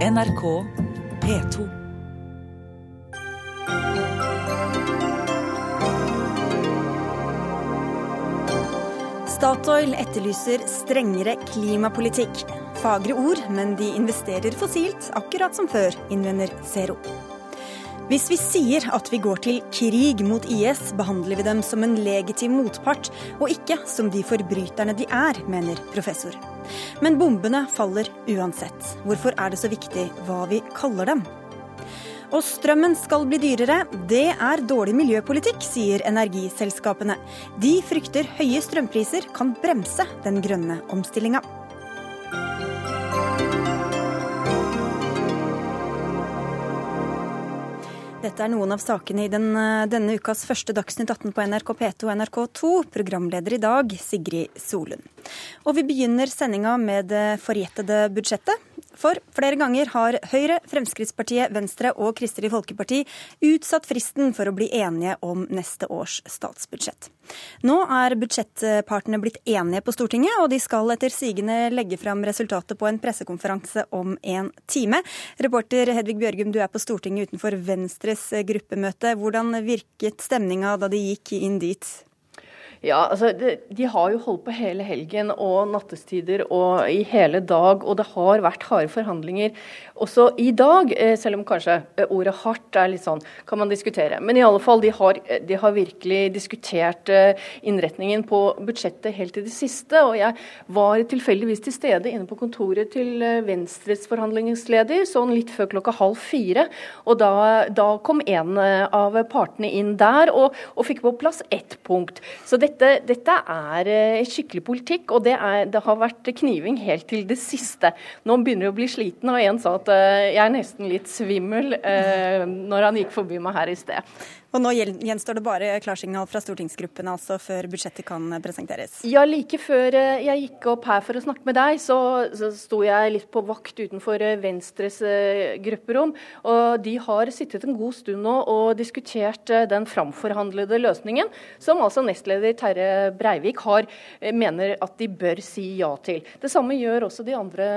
NRK P2. Statoil etterlyser strengere klimapolitikk. Fagre ord, men de investerer fossilt, akkurat som før, innvender Zero. Hvis vi sier at vi går til krig mot IS, behandler vi dem som en legitim motpart, og ikke som de forbryterne de er, mener professor. Men bombene faller uansett. Hvorfor er det så viktig hva vi kaller dem? Og strømmen skal bli dyrere. Det er dårlig miljøpolitikk, sier energiselskapene. De frykter høye strømpriser kan bremse den grønne omstillinga. Dette er noen av sakene i den, denne ukas første Dagsnytt 18 på NRK P2 og NRK2. Programleder i dag, Sigrid Solund. Og vi begynner sendinga med det forjettede budsjettet. For flere ganger har Høyre, Fremskrittspartiet, Venstre og Kristelig Folkeparti utsatt fristen for å bli enige om neste års statsbudsjett. Nå er budsjettpartene blitt enige på Stortinget, og de skal etter sigende legge fram resultatet på en pressekonferanse om en time. Reporter Hedvig Bjørgum, du er på Stortinget utenfor Venstres gruppemøte. Hvordan virket stemninga da de gikk inn dit? Ja, altså de, de, har jo holdt på hele helgen og nattestider og i hele dag, og det har vært harde forhandlinger også i dag. Eh, selv om kanskje eh, ordet hardt er litt sånn, kan man diskutere. Men i alle fall, de har, de har virkelig diskutert eh, innretningen på budsjettet helt til det siste. Og jeg var tilfeldigvis til stede inne på kontoret til Venstres forhandlingsleder sånn litt før klokka halv fire. Og da, da kom en av partene inn der og, og fikk på plass ett punkt. Så det dette, dette, er eh, skikkelig politikk, og det, er, det, har vært kniving helt til det siste. Nå begynner jeg å bli sliten, og en sa at uh, jeg er nesten litt svimmel uh, når han gikk forbi meg her i sted. Og nå gjenstår det bare klarsignal fra stortingsgruppene altså før budsjettet kan presenteres? Ja, like før eh, jeg gikk opp her for å snakke med deg, så, så sto jeg litt på vakt utenfor eh, Venstres grupperom. Og de har sittet en god stund nå og diskutert den framforhandlede løsningen, som altså nestleder Terje Breivik har, mener at de bør si ja til. Det samme gjør også de andre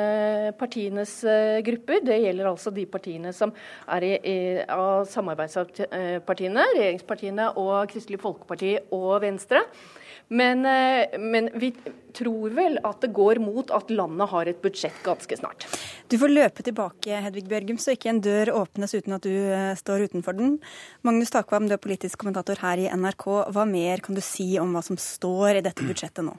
partienes grupper. Det gjelder altså de partiene som er i, i, av samarbeidspartiene regjeringspartiene og Kristelig Folkeparti og Venstre. Men, eh, men, vi tror vel at det går mot at landet har et budsjett ganske snart. Du får løpe tilbake, Hedvig Bjørgum, så ikke en dør åpnes uten at du eh, står utenfor den. Magnus Takvam, du er politisk kommentator her i NRK. Hva mer kan du si om hva som står i dette budsjettet nå?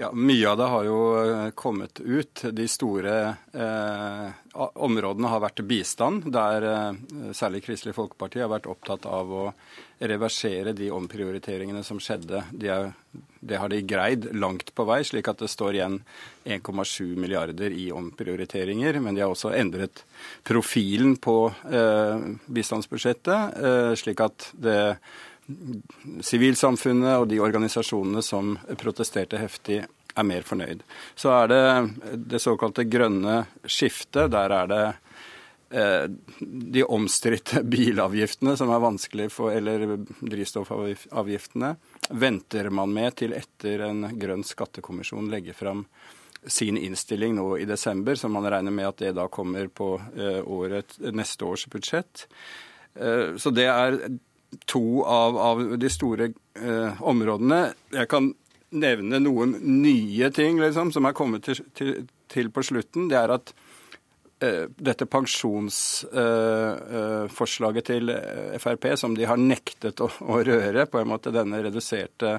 Ja, Mye av det har jo eh, kommet ut. De store eh, områdene har vært bistand, der eh, særlig Kristelig Folkeparti har vært opptatt av å reversere de omprioriteringene som skjedde. De er, det har de greid langt på vei, slik at det står igjen 1,7 milliarder i omprioriteringer. Men de har også endret profilen på eh, bistandsbudsjettet, eh, slik at det sivilsamfunnet og de organisasjonene som protesterte heftig, er mer fornøyd. Så er det det såkalte grønne skiftet. Der er det eh, de omstridte bilavgiftene som er vanskelig for Eller drivstoffavgiftene venter man med til etter en grønn skattekommisjon legger fram sin innstilling nå i desember, så man regner med at det da kommer på eh, året, neste års budsjett. Eh, så det er to av, av de store eh, områdene. Jeg kan nevne noen nye ting liksom, som er kommet til, til, til på slutten. Det er at eh, dette pensjonsforslaget eh, til Frp, som de har nektet å, å, røre, på en måte denne reduserte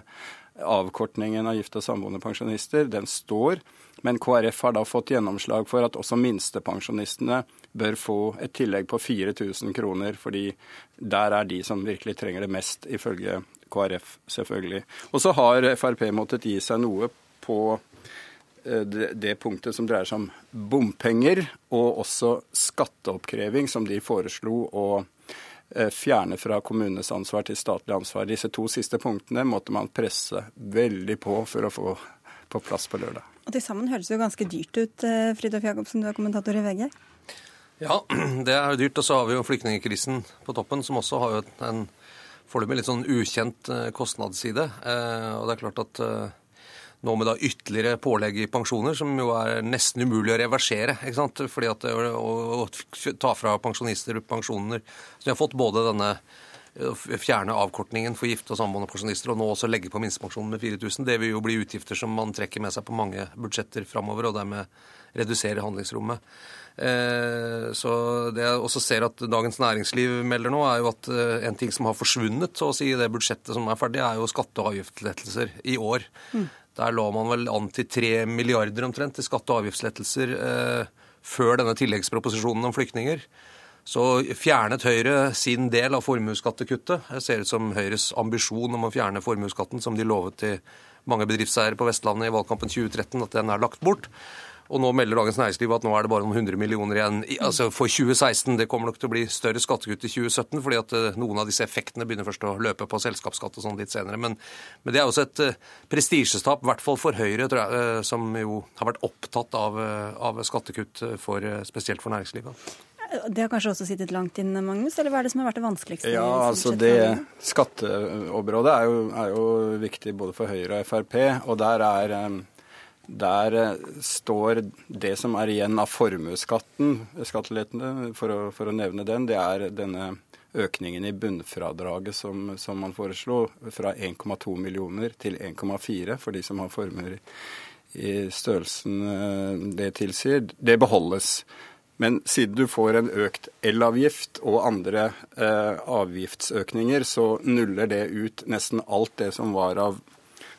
avkortningen av gifte og samboende pensjonister, den står. Men KrF har da fått gjennomslag for at også minstepensjonistene bør få et tillegg på 4000 kroner, fordi der er de som virkelig trenger det mest, ifølge KrF, selvfølgelig. Og så har Frp måttet gi seg noe på eh, det punktet som dreier seg om bompenger, og også skatteoppkreving, som de foreslo å fjerne fra kommunenes ansvar til statlig ansvar. Disse to siste punktene måtte man presse veldig på for å få på plass på lørdag. Og Til sammen høres det jo ganske dyrt ut, eh, Fridtjof Jacobsen, du er kommentator i VG? Ja, det er jo dyrt. Og så har vi jo flyktningkrisen på toppen, som også har jo en foreløpig litt sånn ukjent eh, kostnadsside. Eh, og det er klart at nå med da ytterligere pålegg i pensjoner, som jo er nesten umulig å reversere. ikke sant? Fordi at å, å, ta fra pensjonister pensjoner Så de har fått både denne fjerne avkortningen for gifte og samboende pensjonister, og nå også legge på minstepensjonen med 4000. Det vil jo bli utgifter som man trekker med seg på mange budsjetter framover, og dermed redusere handlingsrommet. Eh, så det jeg også ser at Dagens Næringsliv melder nå, er jo at en ting som har forsvunnet så å si, i det budsjettet som er ferdig, er jo skatte- og avgiftslettelser i år. Mm. Der la man vel an til 3 milliarder omtrent til skatte- og avgiftslettelser eh, før denne tilleggsproposisjonen om flyktninger. Så fjernet Høyre sin del av formuesskattekuttet. Det ser ut som Høyres ambisjon om å fjerne formuesskatten, som de lovet til mange bedriftseiere på Vestlandet i valgkampen 2013, at den er lagt bort. Og nå melder Dagens Næringsliv at nå er det bare noen hundre millioner igjen altså for 2016. Det kommer nok til å bli større skattekutt i 2017, fordi at eh, noen av disse effektene begynner først å løpe på selskapsskatt og sånn litt senere. Men, men, det er også et uh, prestisjestap, i hvert fall for Høyre, tror jeg, uh, som jo har vært opptatt av, av skattekutt for, spesielt for næringslivet. Det har kanskje også sittet langt inne, Magnus? Eller hva er det som har vært det vanskeligste? Ja, altså det Skatteområdet er jo, er jo viktig både for Høyre og Frp. Og der er der eh, står det som er igjen av formuesskatten, skattelettene, for, for, å nevne den, det er denne økningen i bunnfradraget som, som man foreslo, fra 1,2 millioner til 1,4 for de som har formuer i størrelsen eh, det tilsier. Det beholdes. Men siden du får en økt elavgift og andre eh, avgiftsøkninger, så nuller det ut nesten alt det som var av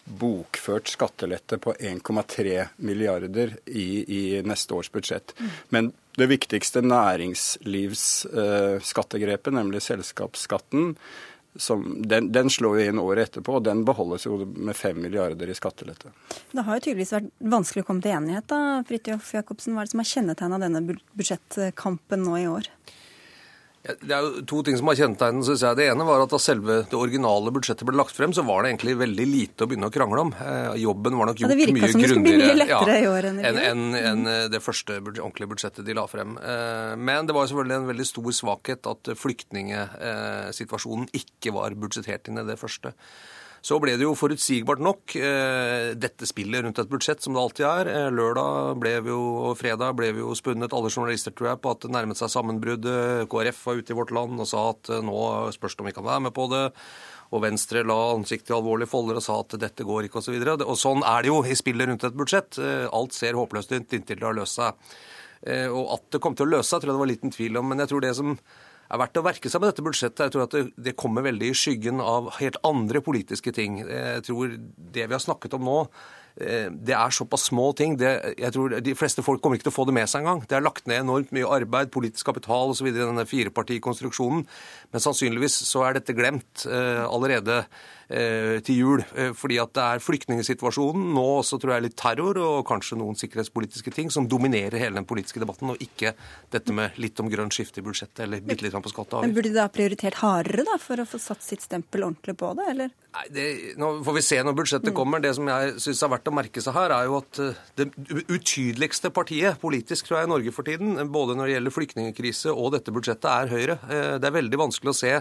bokført skattelette på 1,3 milliarder i, i, neste års budsjett. Men det viktigste næringslivsskattegrepet, nemlig selskapsskatten, som, den, den, slår jo inn året etterpå, og den beholdes jo med 5 milliarder i skattelette. Det har jo tydeligvis vært vanskelig å komme til enighet, da, Fridtjof Jacobsen. Hva er det som har kjennetegna denne budsjettkampen nå i år? Det er jo to ting som har kjennetegnet, synes jeg. Det ene var at da selve det originale budsjettet ble lagt frem, så var det egentlig veldig lite å begynne å krangle om. Eh, jobben var nok gjort mye grundigere ja, mye ja, enn en, en eh, det første ordentlige budsjettet de la frem. Eh, men det var selvfølgelig en veldig stor svakhet at flyktningesituasjonen ikke var budsjettert inn i det første. Så ble det jo forutsigbart nok eh, dette spillet rundt et budsjett, som det alltid er. Eh, lørdag ble vi jo, og fredag ble vi jo spunnet, alle journalister, tror jeg, på at det nærmet seg sammenbrudd. KrF var ute i Vårt Land og sa at eh, nå spørs det om vi kan være med på det. Og Venstre la ansiktet i alvorlige folder og sa at dette går ikke, osv. Og, så og sånn er det jo i spillet rundt et budsjett. Alt ser håpløst ut inntil det har løst seg. Og at det kom til å løse seg, tror jeg det var liten tvil om. Men jeg tror det som er verdt å verke seg med dette budsjettet. Jeg tror at det, det, kommer veldig i skyggen av helt andre politiske ting. Jeg tror det vi har snakket om nå, Eh, det er såpass små ting. Det, jeg tror De fleste folk kommer ikke til å få det med seg engang. Det er lagt ned enormt mye arbeid, politisk kapital osv. i denne firepartikonstruksjonen. Men sannsynligvis så er dette glemt eh, allerede til jul. Eh, fordi at det er flyktningsituasjonen, nå også tror jeg litt terror og kanskje noen sikkerhetspolitiske ting som dominerer hele den politiske debatten, og ikke dette med litt om grønt skifte i budsjettet eller bitte litt på skatt og avgift. Men Burde de da prioritert hardere da, for å få satt sitt stempel ordentlig på det, eller? Nei, det, Nå får vi se når budsjettet mm. kommer. Det som jeg syns har vært å merke seg her, er jo at eh, det utydeligste partiet politisk tror jeg, i Norge for tiden, både når det gjelder flyktningkrise og dette budsjettet, er Høyre. Eh, det er veldig vanskelig å se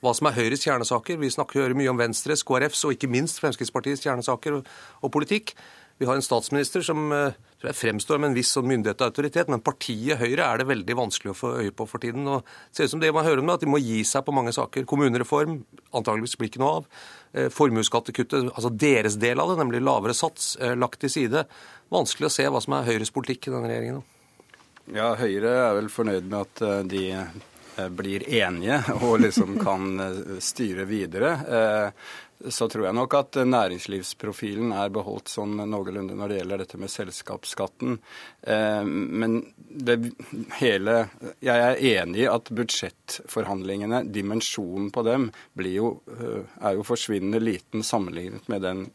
hva som er Høyres kjernesaker. Vi snakker mye om Venstres, KrFs og ikke minst Fremskrittspartiets kjernesaker og, og politikk. Vi har en statsminister som eh, jeg fremstår med en viss sånn myndighet og autoritet, men partiet Høyre er det veldig vanskelig å få øye på for tiden. Og det ser ut som det man hører om at de må gi seg på mange saker. Kommunereform antageligvis blir ikke noe av. Eh, formuesskattekuttet, altså deres del av det, nemlig lavere sats, eh, lagt til side. Vanskelig å se hva som er Høyres politikk i denne regjeringen. Ja, Høyre er vel fornøyd med at de blir enige og liksom kan styre videre så tror jeg nok at næringslivsprofilen er beholdt sånn noenlunde når det gjelder dette med selskapsskatten. Eh, men det hele Jeg er enig i at budsjettforhandlingene, dimensjonen på dem, jo, eh, er jo forsvinnende liten sammenlignet med den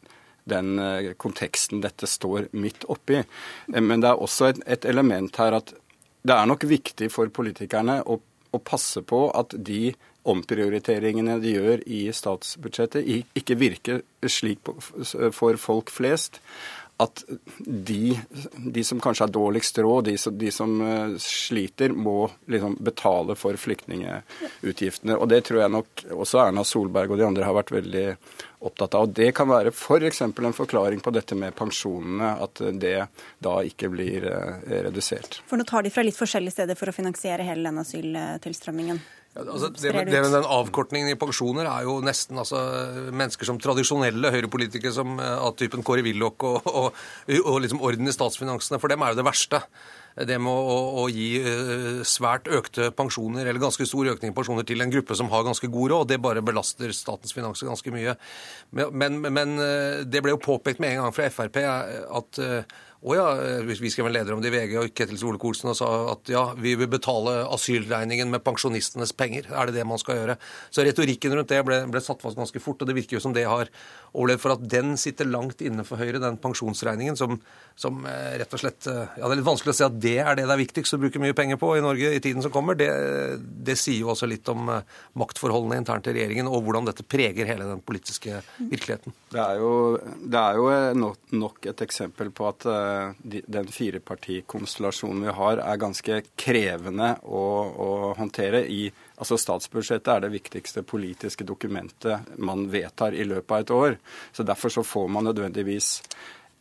den eh, konteksten dette står midt oppi. Men det er også et, et element her at det er nok viktig for politikerne å, å passe på at de omprioriteringene de gjør i statsbudsjettet, ikke virker slik for folk flest at de, de, som kanskje har dårligst råd, de de som uh, sliter, må liksom betale for flyktningeutgiftene. Og det tror jeg nok også Erna Solberg og de andre har vært veldig opptatt av. Og Det kan være f.eks. For en forklaring på dette med pensjonene, at det da ikke blir eh, redusert. For nå tar de fra litt forskjellige steder for å finansiere hele den asyltilstrømmingen. Ja, altså, det, med, det, med, den avkortningen i pensjoner er jo nesten altså, mennesker som tradisjonelle høyrepolitikere som, av typen Kåre Willoch og, og, og, liksom orden i statsfinansene. For dem er jo det verste det med å, å, gi eh, svært økte pensjoner, eller ganske stor økning i pensjoner til en gruppe som har ganske god råd, det bare belaster statens finanser ganske mye. Men, men, men, eh, det ble jo påpekt med en gang fra Frp at eh, å ja, vi skrev en leder om det i VG, og Ketil Solvik-Olsen sa at ja, vi vil betale asylregningen med pensjonistenes penger. Er det det man skal gjøre? Så retorikken rundt det ble, ble satt fast ganske fort, og det virker jo som det har overlevd for at den sitter langt inne for Høyre, den pensjonsregningen, som, som eh, rett og slett eh, Ja, det er litt vanskelig å si at det er det det er viktigst å bruke mye penger på i Norge i tiden som kommer. Det, det sier jo også litt om eh, maktforholdene internt i regjeringen, og hvordan dette preger hele den politiske virkeligheten. Det er jo, det er jo nok et eksempel på at den firepartikonstellasjonen vi har, er ganske krevende å, å håndtere. i Altså Statsbudsjettet er det viktigste politiske dokumentet man vedtar i løpet av et år. Så Derfor så får man nødvendigvis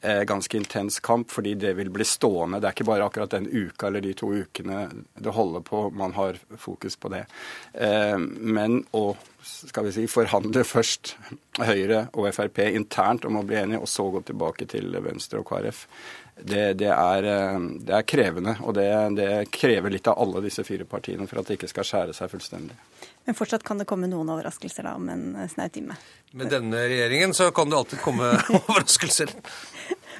eh, ganske intens kamp, fordi det vil bli stående. Det er ikke bare akkurat den uka eller de to ukene det holder på, man har fokus på det. Eh, men å skal vi si, forhandle først Høyre og Frp internt om å bli enige, og så gå tilbake til Venstre og KrF, det, det, er, eh, det, er, krevende. Og det, det, krever litt av alle disse fire partiene for at det ikke skal skjære seg fullstendig. Men fortsatt kan det komme noen overraskelser da om en eh, snau time? Med denne regjeringen så kan det alltid komme overraskelser.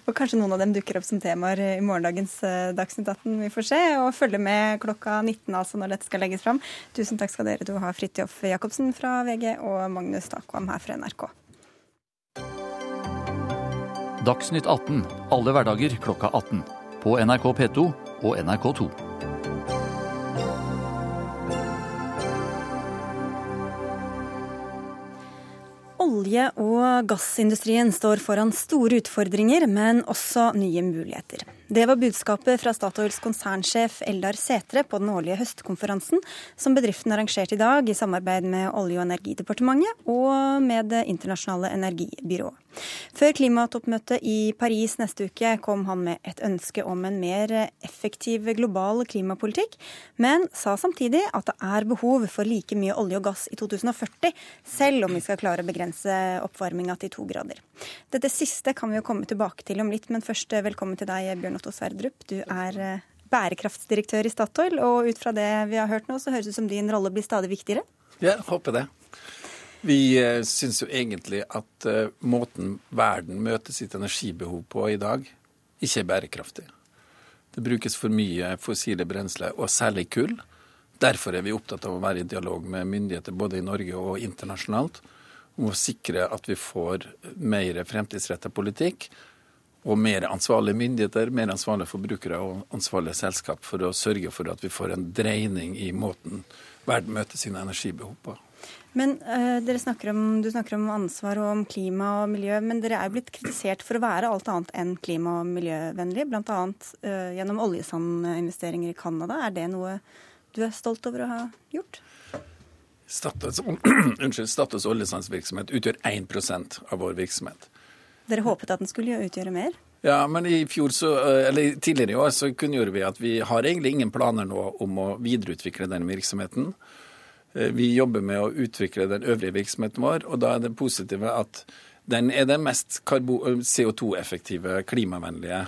og kanskje noen av dem dukker opp som temaer i morgendagens eh, Dagsnytt 18. Vi får se. Og følge med klokka 19 altså når dette skal legges fram. Tusen takk skal dere to ha, Fridtjof Jacobsen fra VG og Magnus Takvam her fra NRK. Dagsnytt 18 alle hverdager klokka 18. På NRK P2 og NRK2. Olje- og gassindustrien står foran store utfordringer, men også nye muligheter. Det var budskapet fra Statoils konsernsjef Eldar Setre på den årlige høstkonferansen som bedriften arrangerte i dag i samarbeid med Olje- og energidepartementet og med Det internasjonale energibyrået. Før klimatoppmøtet i Paris neste uke kom han med et ønske om en mer effektiv global klimapolitikk, men sa samtidig at det er behov for like mye olje og gass i 2040, selv om vi skal klare å begrense oppvarminga til to grader. Dette siste kan vi jo komme tilbake til om litt, men først velkommen til deg, Bjørn Otto Sverdrup. Du er eh, bærekraftsdirektør i Statoil, og ut fra det vi har hørt nå, så høres det ut som din rolle blir stadig viktigere? Ja, håper det. Vi eh, syns jo egentlig at uh, måten verden møter sitt energibehov på i dag, ikke er bærekraftig. Det brukes for mye fossile brensler, og særlig kull. Derfor er vi opptatt av å være i dialog med myndigheter både i Norge og internasjonalt om å sikre at vi får mer fremtidsrettet politikk og mer ansvarlige myndigheter, mer ansvarlige forbrukere og ansvarlige selskap for å sørge for at vi får en dreining i måten verden møter sine energibehov på. Men dere snakker om, Du snakker om ansvar og om klima og miljø, men dere er jo blitt kritisert for å være alt annet enn klima- og miljøvennlig, bl.a. Uh, gjennom oljesandinvesteringer i Canada. Er det noe du er stolt over å ha gjort? Statoils, Statoils oljesandsvirksomhet utgjør 1% av vår virksomhet. Dere håpet at den skulle utgjøre mer? Ja, men i fjor så, eh, eller tidligere i år så kunngjorde vi at vi har egentlig ingen planer nå om å videreutvikle den virksomheten. Eh, vi jobber med å utvikle den øvrige virksomheten vår, og da er det positive at den er den mest CO2-effektive, klimavennlige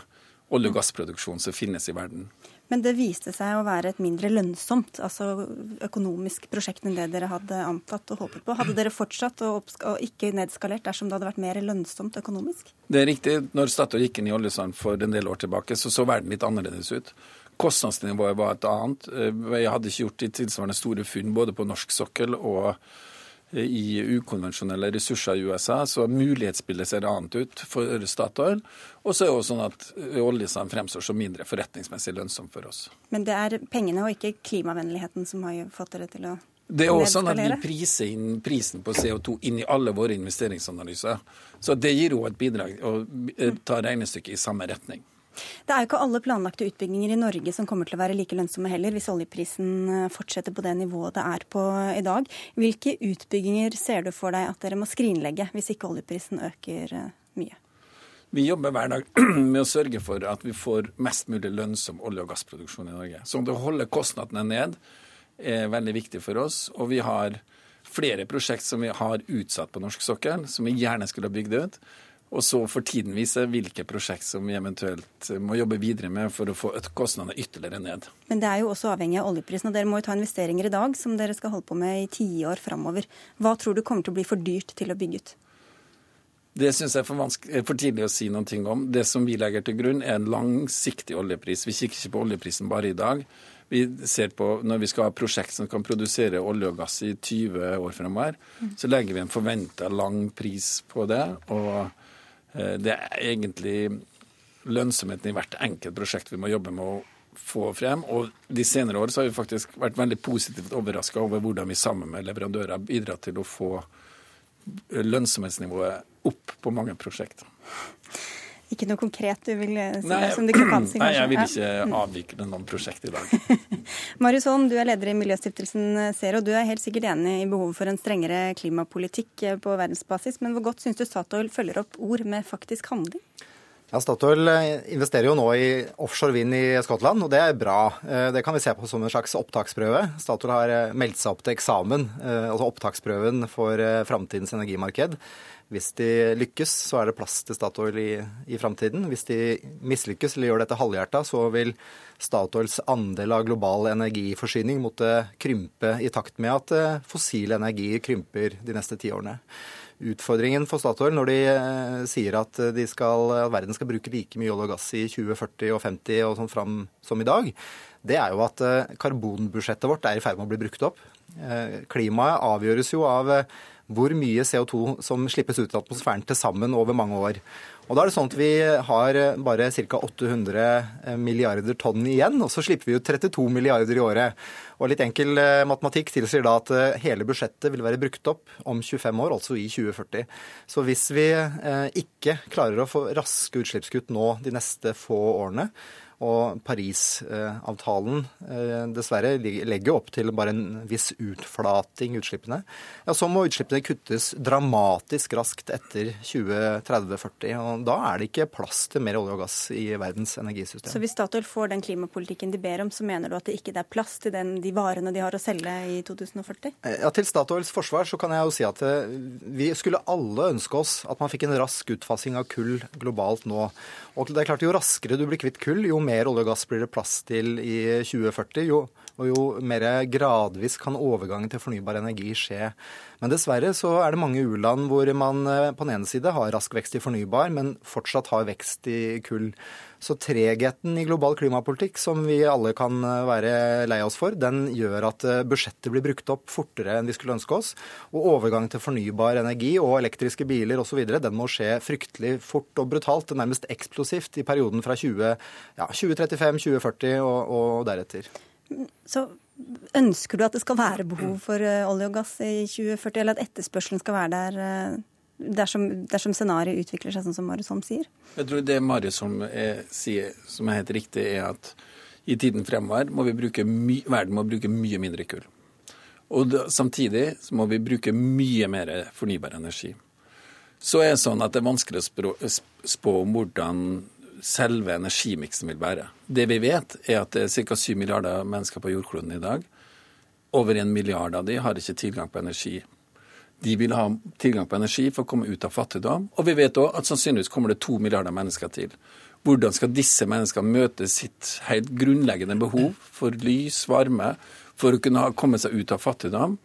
olje- og gassproduksjonen som finnes i verden. Men det viste seg å være et mindre lønnsomt altså økonomisk prosjekt enn det dere hadde antatt og håpet på. Hadde dere fortsatt og, ikke nedskalert dersom det hadde vært mer lønnsomt økonomisk? Det er riktig. Når Statoil gikk inn i oljesand for en del år tilbake, så så verden litt annerledes ut. Kostnadsnivået var et annet. Vi hadde ikke gjort de tilsvarende store funn både på norsk sokkel og i ukonvensjonelle ressurser i USA, så mulighetsbildet ser annet ut for Statoil. Og så er det også sånn at oljesand fremstår som mindre forretningsmessig lønnsom for oss. Men det er pengene og ikke klimavennligheten som har fått dere til å det er også sånn at Vi priser inn prisen på CO2 inn i alle våre investeringsanalyser. Så det gir jo et bidrag å ta regnestykket i samme retning. Det er jo ikke alle planlagte utbygginger i Norge som kommer til å være like lønnsomme heller, hvis oljeprisen eh, fortsetter på det nivået det er på i dag. Hvilke utbygginger ser du for deg at dere må skrinlegge hvis ikke oljeprisen øker eh, mye? Vi jobber hver dag med å sørge for at vi får mest mulig lønnsom olje- og gassproduksjon i Norge. Så å holde kostnadene ned er veldig viktig for oss. Og vi har flere prosjekt som vi har utsatt på norsk sokkel, som vi gjerne skulle ha bygd ut. Og så for tiden vise hvilke prosjekt som vi eventuelt må jobbe videre med for å få kostnadene ytterligere ned. Men det er jo også avhengig av oljeprisen, og dere må jo ta investeringer i dag som dere skal holde på med i tiår framover. Hva tror du kommer til å bli for dyrt til å bygge ut? Det syns jeg er for, for, tidlig å si noe om. Det som vi legger til grunn, er en langsiktig oljepris. Vi kikker ikke på oljeprisen bare i dag. Vi ser på, Når vi skal ha prosjekt som kan produsere olje og gass i 20 år fremover, mm. så legger vi en forventa lang pris på det. og Eh, det er egentlig lønnsomheten i hvert enkelt prosjekt vi må jobbe med å få frem. Og de senere år så har vi faktisk vært veldig positivt overraska over hvordan vi sammen med leverandører har bidratt til å få lønnsomhetsnivået opp på mange prosjekter. Ikke noe konkret du vil eh, si nei, som diskrepanse? Nei, jeg vil ikke avvikle noen prosjekt i dag. Marius Holm, du er leder i Miljøstiftelsen Zero. Du er helt sikkert enig i behovet for en strengere klimapolitikk eh, på verdensbasis. Men hvor godt syns du Statoil følger opp ord med faktisk handling? Ja, Statoil eh, investerer jo nå i offshore vind i Skottland, og det er bra. Det kan vi se på som en slags opptaksprøve. Statoil har meldt seg opp til eksamen, altså opptaksprøven for framtidens energimarked. Hvis de lykkes, så er det plass til Statoil i, i framtiden. Hvis de mislykkes eller gjør dette halvhjerta, så vil Statoils andel av global energiforsyning måtte krympe i takt med at eh, fossil energi krymper de neste tiårene. Utfordringen for Statoil når de eh, sier at, de skal, at verden skal bruke like mye olje og gass i 2040 og 50 og sånn fram som i dag, det er jo at eh, karbonbudsjettet vårt er i ferd med å bli brukt opp. Klimaet avgjøres jo av hvor mye CO2 som slippes ut i atmosfæren til sammen over mange år. Og da er det sånn at Vi har bare ca. 800 milliarder tonn igjen, og så slipper vi ut 32 milliarder i året. Og Litt enkel eh, matematikk tilsier da at eh, hele budsjettet vil være brukt opp om 25 år, altså i 2040. Så hvis vi eh, ikke klarer å få raske utslippskutt nå de neste få årene, og Parisavtalen eh, dessverre legger opp til bare en viss utflating utslippene. Ja, så må utslippene kuttes dramatisk raskt etter 2030-40. og Da er det ikke plass til mer olje og gass i verdens energisystem. Så hvis Statoil får den klimapolitikken de ber om, så mener du at det ikke er plass til den, de varene de har å selge i 2040? Eh, ja, Til Statoils forsvar så kan jeg jo si at eh, vi skulle alle ønske oss at man fikk en rask utfasing av kull globalt nå. Og det er klart Jo raskere du blir kvitt kull, jo mer olje og gass blir det plass til i 2040, jo, og jo mer gradvis kan overgangen til fornybar energi skje. Men dessverre så er det mange u-land hvor man eh, på den ene side har rask vekst i fornybar, men fortsatt har vekst i kull. Så tregheten i global klimapolitikk, som vi alle kan eh, være lei oss for, den gjør at eh, budsjettet blir brukt opp fortere enn vi skulle ønske oss. Og overgang til fornybar energi og elektriske biler osv. den må skje fryktelig fort og brutalt, nærmest eksplosivt, i perioden fra 20, ja, 2035, 2040 og, og deretter. Så ønsker du at det skal være behov for eh, olje og gass i 2040, eller at etterspørselen skal være der? dersom, dersom scenarioet utvikler seg sånn som Marius Holm sier? Jeg tror det Marius Holm sier som er helt riktig, er at i tiden fremover må vi bruke my, verden må bruke mye mindre kull. Og da, samtidig må vi bruke mye mer fornybar energi. Så er det sånn at det er vanskelig å spå om hvordan selve energimiksen vil være. Det vi vet, er at det er ca. 7 milliarder mennesker på jordkloden i dag. Over en milliard av de har ikke tilgang på energi de vil ha tilgang på energi for å komme ut av fattigdom. Og vi vet òg at sannsynligvis kommer det to milliarder mennesker til. Hvordan skal disse menneskene møte sitt helt grunnleggende behov for lys, varme, for å kunne komme seg ut av fattigdom?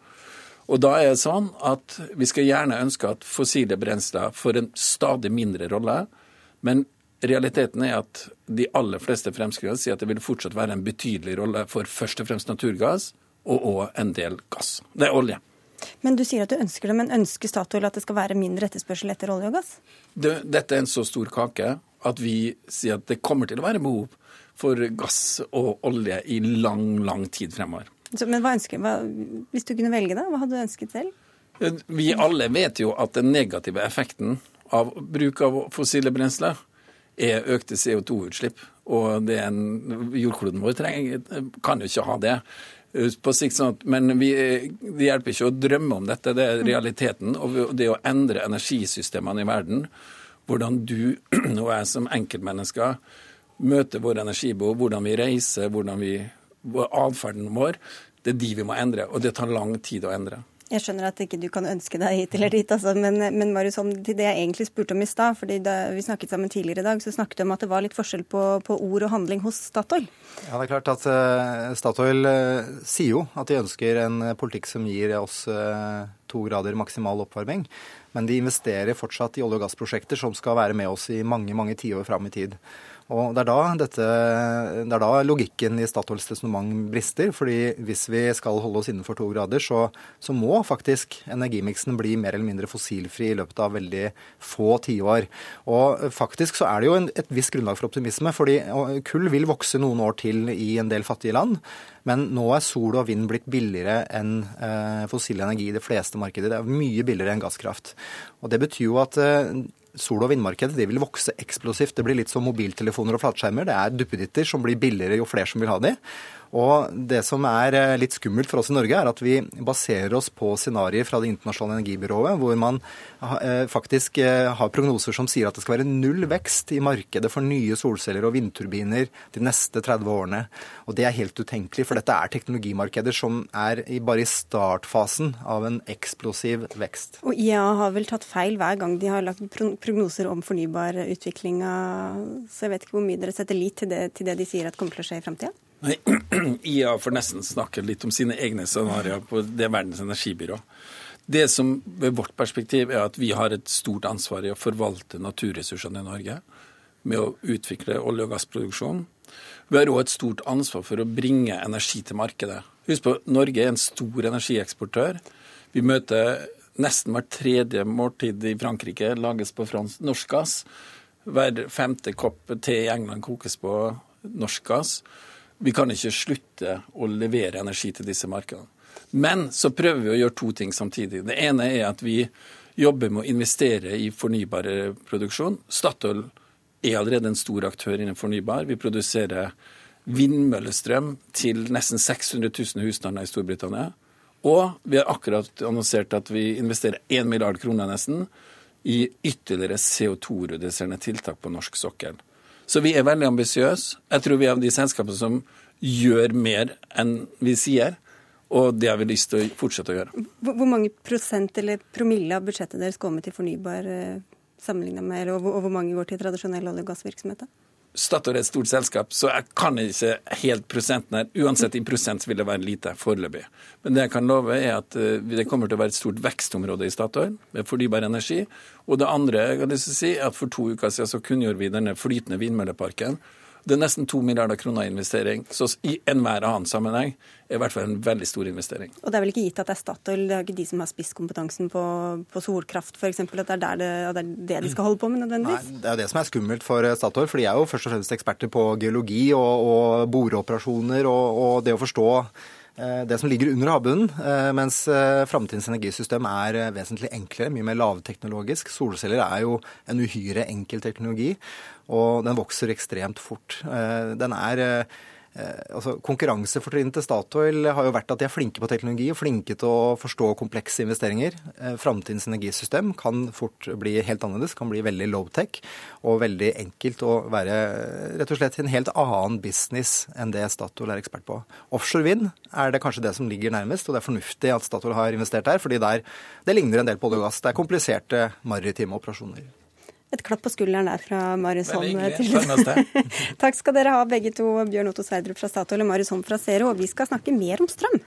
Og da er det sånn at vi skal gjerne ønske at fossile brensler får en stadig mindre rolle. Men realiteten er at de aller fleste fremskrivere sier at det vil fortsatt være en betydelig rolle for først og fremst naturgass, og òg en del gass. Det er olje. Men du sier at du ønsker det, men ønsker Statoil at det skal være mindre etterspørsel etter olje og gass? Det, dette er en så stor kake at vi sier at det kommer til å være behov for gass og olje i lang, lang tid fremover. Så, men hva ønsker, hva, hvis du kunne velge, da? Hva hadde du ønsket selv? Vi alle vet jo at den negative effekten av bruk av fossile brensler er økte CO2-utslipp. Og det en, jordkloden vår trenger, kan jo ikke ha det. På sikt sånn Men vi, det hjelper ikke å drømme om dette, det er realiteten. Og det å endre energisystemene i verden, hvordan du og jeg som enkeltmennesker møter våre energibehov, hvordan vi reiser, hvordan vi, atferden vår, det er de vi må endre. Og det tar lang tid å endre. Jeg skjønner at ikke du kan ønske deg hit eller dit, altså, men, men Marius, om til det jeg egentlig spurte om i stad, fordi da vi snakket sammen tidligere i dag, så snakket du om at det var litt forskjell på, på ord og handling hos Statoil. Ja, det er klart at uh, Statoil uh, sier jo at de ønsker en politikk som gir oss uh, to grader maksimal oppvarming. Men de investerer fortsatt i olje- og gassprosjekter som skal være med oss i mange mange tiår fram i tid. Og det er, dette, det er da logikken i Statoils resonnement brister. fordi hvis vi skal holde oss innenfor to grader, så, så, må faktisk energimiksen bli mer eller mindre fossilfri i løpet av veldig få tiår. Og faktisk så er det jo en, et visst grunnlag for optimisme, fordi kull vil vokse noen år til i en del fattige land. Men nå er sol og vind blitt billigere enn eh, fossil energi i de fleste markeder. Det er mye billigere enn gasskraft. Og Det betyr jo at eh, sol- og vindmarkedet det vil vokse eksplosivt. Det blir litt som mobiltelefoner og flatskjermer. Det er duppeditter som blir billigere jo flere som vil ha de. Og det som er eh, litt skummelt for oss i Norge, er at vi baserer oss på scenarioer fra Det internasjonale energibyrået, hvor man eh, faktisk eh, har prognoser som sier at det skal være null vekst i markedet for nye solceller og vindturbiner de neste 30 årene. Og det er helt utenkelig, for dette er teknologimarkeder som er bare i startfasen av en eksplosiv vekst. Og IA har vel tatt feil hver gang de har lagt prognoser om fornybarutviklinga, så jeg vet ikke hvor mye dere setter lit til det, til det de sier at kommer til å skje i framtida? Nei, IA får nesten snakke litt om sine egne scenarioer på det Verdens energibyrå. Det som ved vårt perspektiv er at vi har et stort ansvar i å forvalte naturressursene i Norge med å utvikle olje- og gassproduksjon. Vi har òg et stort ansvar for å bringe energi til markedet. Husk på, Norge er en stor energieksportør. Vi møter nesten hvert tredje måltid i Frankrike lages på norsk gass. Hver femte kopp te i England kokes på norsk gass. Vi kan ikke slutte å levere energi til disse markedene. Men så prøver vi å gjøre to ting samtidig. Det ene er at vi jobber med å investere i fornybar produksjon. Statoil er allerede en stor aktør innen fornybar. Vi produserer vindmøllestrøm til nesten 600 000 husstander i Storbritannia. Og vi har akkurat annonsert at vi investerer 1 milliard kroner nesten i ytterligere CO2-reduserende tiltak på norsk sokkel. Så vi er veldig ambisiøse. Jeg tror vi er av de selskapene som gjør mer enn vi sier. Og det har vi lyst til å fortsette å gjøre. Hvor mange prosent eller promille av budsjettet deres går med til fornybar eh, sammenligna med, og hvor mange går til tradisjonell olje- og gassvirksomhet? Statoil er et stort selskap, så jeg kan ikke helt prosenten her. Uansett i prosent vil det være lite foreløpig. Men det jeg kan love, er at eh, det kommer til å være et stort vekstområde i Statoil med fornybar energi. Og det andre jeg har lyst til å si, er at for to uker siden så kunngjorde vi denne flytende vindmølleparken. Det er nesten to milliarder kroner i investering. Så i enhver annen sammenheng er i hvert fall en veldig stor investering. Og det er vel ikke gitt at det er Statoil, det er ikke de som har spisskompetansen på, på solkraft f.eks., at det er, der det, det, er det de skal holde på med nødvendigvis? Nei, det er jo det som er skummelt for eh, Statoil, for de er jo først og fremst eksperter på geologi og, og boreoperasjoner og, og det å forstå det som ligger under havbunnen, eh, mens eh, framtidens energisystem er vesentlig enklere, mye mer lavteknologisk. Solceller er jo en uhyre enkel teknologi, og den vokser ekstremt fort. Den er Eh, altså, Konkurransefortrinnet til Statoil har jo vært at de er flinke på teknologi og flinke til å forstå komplekse investeringer. Eh, framtidens energisystem kan fort bli helt annerledes, kan bli veldig low-tech og veldig enkelt å være eh, rett og slett en helt annen business enn det Statoil er ekspert på. Offshore vind er det kanskje det som ligger nærmest, og det er fornuftig at Statoil har investert der, fordi der, det ligner en del på olje og gass. Det er kompliserte maritime operasjoner. Et klapp på skulderen der fra Marius Holm. Takk skal dere ha, begge to. Bjørn Otto Sverdrup fra Statoil og Marius Holm fra Zero. Og vi skal snakke mer om strøm.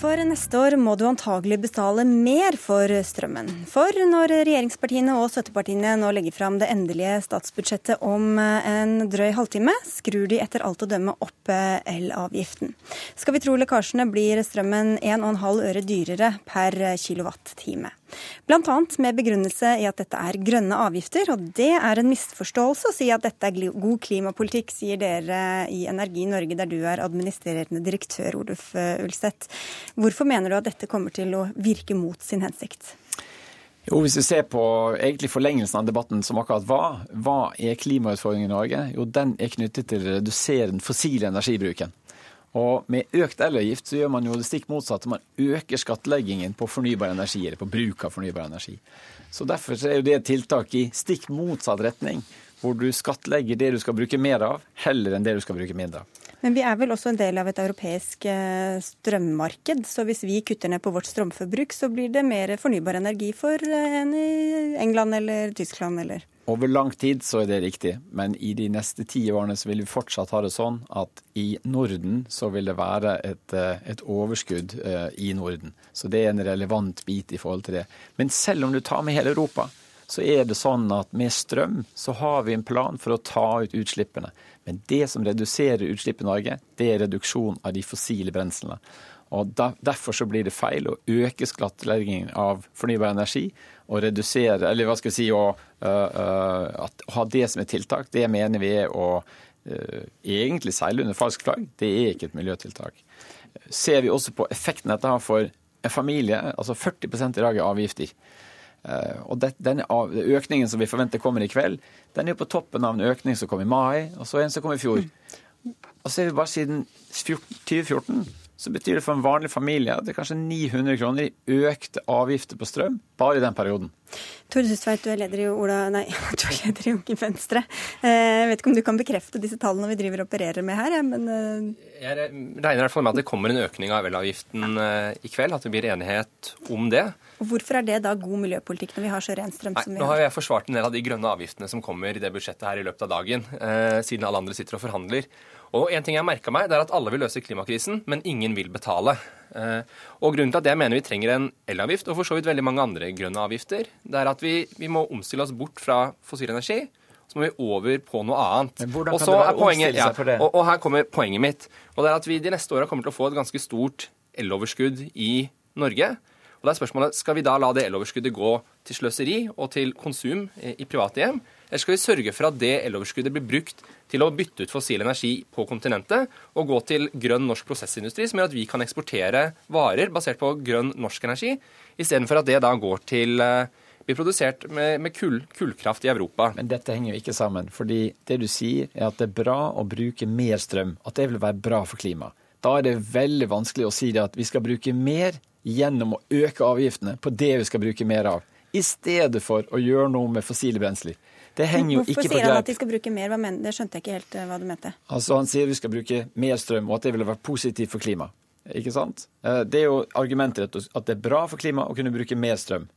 For neste år må du antagelig betale mer for strømmen. For når regjeringspartiene og støttepartiene nå legger fram det endelige statsbudsjettet om en drøy halvtime, skrur de etter alt å dømme opp elavgiften. Skal vi tro lekkasjene, blir strømmen 1,5 øre dyrere per kilowattime. Bl.a. med begrunnelse i at dette er grønne avgifter, og det er en misforståelse å si at dette er god klimapolitikk, sier dere i Energi Norge, der du er administrerende direktør, Oluf Ulseth. Hvorfor mener du at dette kommer til å virke mot sin hensikt? Jo, Hvis vi ser på egentlig forlengelsen av debatten som akkurat var, hva er klimautfordringen i Norge? Jo, den er knyttet til å redusere den fossile energibruken. Og med økt elavgift så gjør man jo det stikk motsatte. Man øker skattleggingen på fornybar energi, eller på bruk av fornybar energi. Så Derfor er jo det et tiltak i stikk motsatt retning, hvor du skattlegger det du skal bruke mer av, heller enn det du skal bruke mindre av. Men vi er vel også en del av et europeisk eh, strømmarked, så hvis vi kutter ned på vårt strømforbruk, så blir det mer fornybar energi for eh, enn i England eller Tyskland eller over lang tid så er det riktig, men i de neste ti årene så vil vi fortsatt ha det sånn at i Norden så vil det være et, eh, et overskudd i Norden. Så det er en relevant bit i forhold til det. Men selv om du tar med hele Europa, så er det sånn at med strøm så har vi en plan for å ta ut utslippene. Men det som reduserer utslipp i Norge, det er reduksjon av de fossile brenslene. Og Derfor så blir det feil å øke skattleggingen av fornybar energi og redusere, eller hva skal vi si, å, uh, uh, ha det som et tiltak. Det mener vi er å uh, egentlig seile under falsk flagg. Det er ikke et miljøtiltak. Ser vi også på effekten dette har for en familie, altså 40% i dag er avgifter. Og det, denne økningen som vi forventer kommer i kveld, den er på toppen av en økning som kom i mai, og så en som kom i fjor. Og så er vi bare siden 2014 så betyr det for en vanlig familie at det er kanskje 900 kroner i økte avgifter på strøm bare i den perioden. Tore Sustveit, du er leder i Ola, nei, du er leder i Unge Venstre. Eh, jeg vet ikke om du kan bekrefte disse tallene vi driver og opererer med her, men eh. Jeg regner i hvert fall med at det kommer en økning av elavgiften eh, i kveld, at det blir enighet om det. Og Hvorfor er det da god miljøpolitikk når vi har så ren strøm som vi har? Nå har jeg forsvart en del av de grønne avgiftene som kommer i det budsjettet her i løpet av dagen, siden alle andre sitter og forhandler. Og en ting jeg merka meg, det er at alle vil løse klimakrisen, men ingen vil betale. Eh, og grunnen til at jeg mener vi trenger en elavgift, og for så vidt veldig mange andre grønne avgifter, det er at vi, vi må omstille oss bort fra fossil energi. Så må vi over på noe annet. Hvordan kan det poenget, det? Ja, og, og, her kommer poenget mitt. Og det er at vi de neste åra kommer til å få et ganske stort eloverskudd i Norge. Og da er spørsmålet, Skal vi da la det eloverskuddet gå til sløseri og til konsum i private hjem? Eller skal vi sørge for at det eloverskuddet blir brukt til å bytte ut fossil energi på kontinentet og gå til grønn norsk prosessindustri, som gjør at vi kan eksportere varer basert på grønn norsk energi, istedenfor at det da går til eh, blir produsert med, med kull, kullkraft i Europa. Men dette henger jo ikke sammen. fordi det du sier er at det er bra å bruke mer strøm. At det vil være bra for klimaet. Da er det veldig vanskelig å si det at vi skal bruke mer gjennom å øke avgiftene på det vi skal bruke mer av, i stedet for å gjøre noe med fossile brensler. Det henger jo ikke på Hvorfor sier han at de skal bruke mer? Det skjønte jeg ikke helt eh, hva du mente. Altså Han sier vi skal bruke mer strøm, og at det ville vært positivt for klimaet. Ikke sant? Eh, det er jo argumentet at det er bra for klimaet å kunne bruke mer strøm.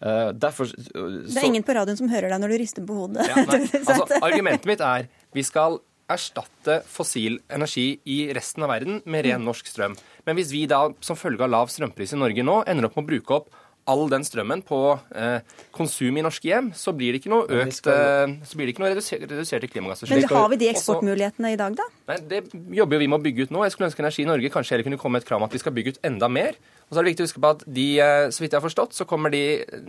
Eh, derfor, så... Det er ingen på radioen som hører deg når du rister på hodet. Ja, altså, argumentet mitt er vi skal erstatte fossil energi i resten av verden med ren norsk strøm. Men hvis vi da som følge av lav strømpris i Norge nå ender opp med å bruke opp all den strømmen på eh, konsum i norske hjem, så blir det ikke noe økt eh, så blir det ikke noe reduserte, reduserte klimagassutslipp. Men har vi de eksportmulighetene i dag, da? Nei, Det jobber jo vi med å bygge ut nå. Jeg skulle ønske Energi i Norge kanskje heller kunne komme med et krav om at vi skal bygge ut enda mer. Og så er det viktig å huske på at de, eh, så vidt jeg har forstått, så kommer de,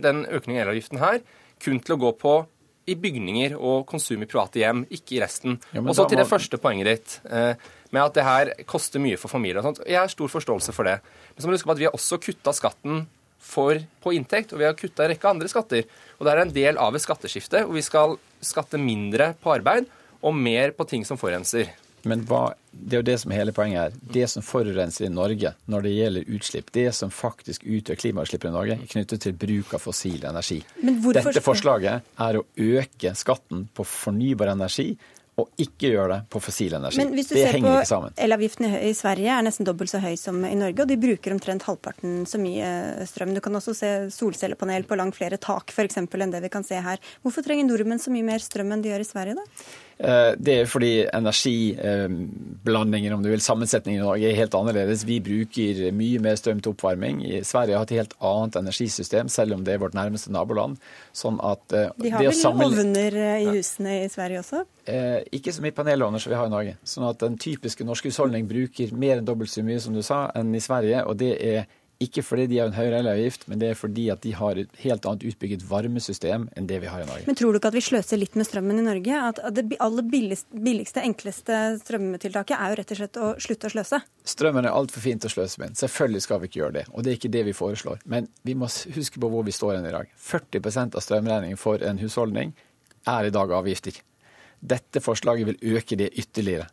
den økningen i elavgiften her kun til å gå på i bygninger og konsum i private hjem, ikke i resten. Ja, og så til det første poenget ditt, eh, med at det her koster mye for familier. og sånt. Jeg har stor forståelse for det. Men så må du huske på at vi har også kutta skatten for, på inntekt, og vi har kutta en rekke andre skatter. Og det er en del av et skatteskifte og vi skal skatte mindre på arbeid og mer på ting som forurenser. Men hva, det er jo det som er hele poenget her. Det som forurenser i Norge når det gjelder utslipp, det som faktisk utgjør klimautslippene i Norge, er knyttet til bruk av fossil energi. Dette forslaget er å øke skatten på fornybar energi og ikke gjøre det på fossil energi. Men hvis du det ser på Elavgiften i Sverige er nesten dobbelt så høy som i Norge, og de bruker omtrent halvparten så mye strøm. Du kan også se solcellepanel på langt flere tak eksempel, enn det vi kan se her. Hvorfor trenger nordmenn så mye mer strøm enn de gjør i Sverige, da? Eh, det er fordi energiblandingen, om du vil, sammensetningen i Norge er helt annerledes. Vi bruker mye mer strøm til oppvarming. I Sverige har et helt annet energisystem, selv om det er vårt nærmeste naboland. Sånn at eh, De har vel sammen... ovner eh, i husene i Sverige også? ikke så mye panelovner som vi har i Norge. Sånn at den typiske norske husholdning bruker mer enn dobbelt så mye som du sa, enn i Sverige. Og det er Ikke fordi de har en høyere elavgift, men det er fordi at de har et helt annet utbygget varmesystem enn det vi har i Norge. Men tror du ikke at vi sløser litt med strømmen i Norge? At det aller billigste, enkleste strømmetiltaket er jo rett og slett å slutte å sløse? Strømmen er altfor fint å sløse med. Selvfølgelig skal vi ikke gjøre det, og det er ikke det vi foreslår. Men vi må huske på hvor vi står hen i dag. 40% av strømregningen for en husholdning er i dag avgifter. Dette forslaget vil øke det ytterligere.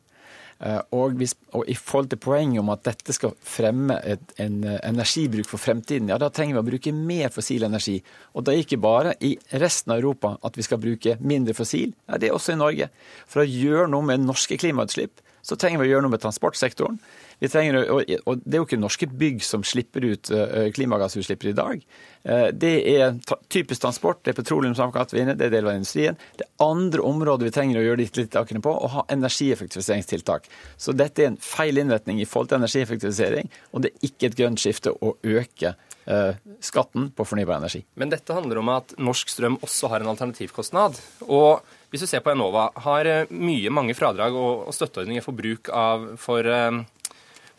Eh, og, hvis, og, i forhold til poenget om at dette skal fremme et, en eh, energibruk for fremtiden, ja da trenger vi å bruke mer fossil energi. Og det er ikke bare i resten av Europa at vi skal bruke mindre fossil, ja, det er også i Norge. For å gjøre noe med norske klimautslipp, så trenger vi å gjøre noe med transportsektoren. Trenger, og Det er jo ikke norske bygg som slipper ut eh, klimagassutslipp i dag. Eh, det er typisk transport, det er petroleumsavkastning, det er del av industrien. Det er andre områder vi trenger å gjøre de tiltakene på, å ha energieffektiviseringstiltak. Så dette er en feil innretning i forhold til energieffektivisering, og det er ikke et grønt skifte å øke eh, skatten på fornybar energi. Men dette handler om at norsk strøm også har en alternativkostnad. Og hvis du ser på Enova, har mye mange fradrag og støtteordninger for bruk av for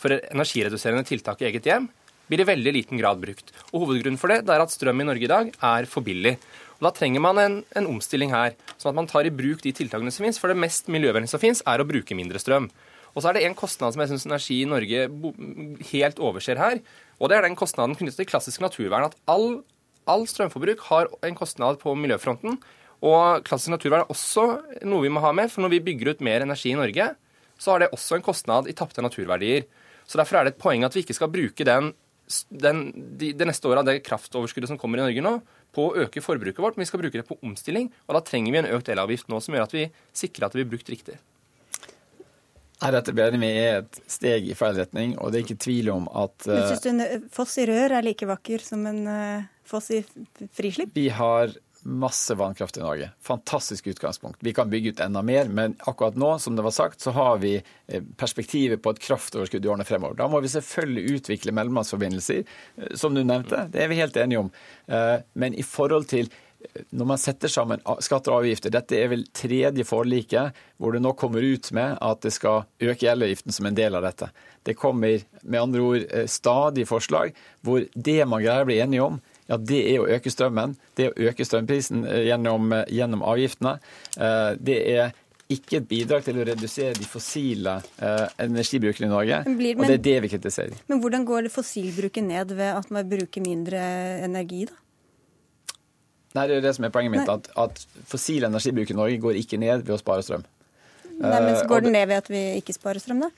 for energireduserende tiltak i eget hjem blir i veldig liten grad brukt. Og Hovedgrunnen for det, det er at strøm i Norge i dag er for billig. Og Da trenger man en, en omstilling her, sånn at man tar i bruk de tiltakene som finnes. For det mest miljøvennlige som finnes, er å bruke mindre strøm. Og så er det en kostnad som jeg syns Energi i Norge helt overser her. Og det er den kostnaden knyttet til klassisk naturvern. At all, all strømforbruk har en kostnad på miljøfronten. Og klassisk naturvern er også noe vi må ha med, for når vi bygger ut mer energi i Norge, så har det også en kostnad i tapte naturverdier. Så Derfor er det et poeng at vi ikke skal bruke den, den, de, det neste året av det kraftoverskuddet som kommer i Norge nå, på å øke forbruket vårt, men vi skal bruke det på omstilling. Og da trenger vi en økt elavgift nå som gjør at vi sikrer at det blir brukt riktig. Nei, Dette bedre med er et steg i feil retning, og det er ikke tvil om at uh, Syns du en foss i rør er like vakker som en uh, foss i frislipp? Vi har masse vannkraft i Norge. Fantastisk utgangspunkt. Vi kan bygge ut enda mer, men akkurat nå, som det var sagt, så har vi eh, perspektivet på et kraftoverskudd i årene fremover. Da må vi selvfølgelig utvikle mellomlandsforbindelser, eh, som du nevnte. Det er vi helt enige om. Eh, men i forhold til når man setter sammen skatter og avgifter, dette er vel tredje forliket hvor det nå kommer ut med at det skal øke elavgiften som en del av dette. Det kommer med andre ord stadig forslag hvor det man greier å bli enige om, ja, det er å øke strømmen. Det er å øke strømprisen eh, gjennom, eh, gjennom avgiftene. Eh, det er ikke et bidrag til å redusere de fossile eh, energibrukene i Norge. Blir, men, og det er det vi kritiserer. Men hvordan går det fossilbruket ned ved at man bruker mindre energi, da? Nei, Det er det som er poenget mitt. At, at, fossil energibruk i Norge går ikke ned ved å spare strøm. Nei, men så Går den ned ved at vi ikke sparer strøm, da?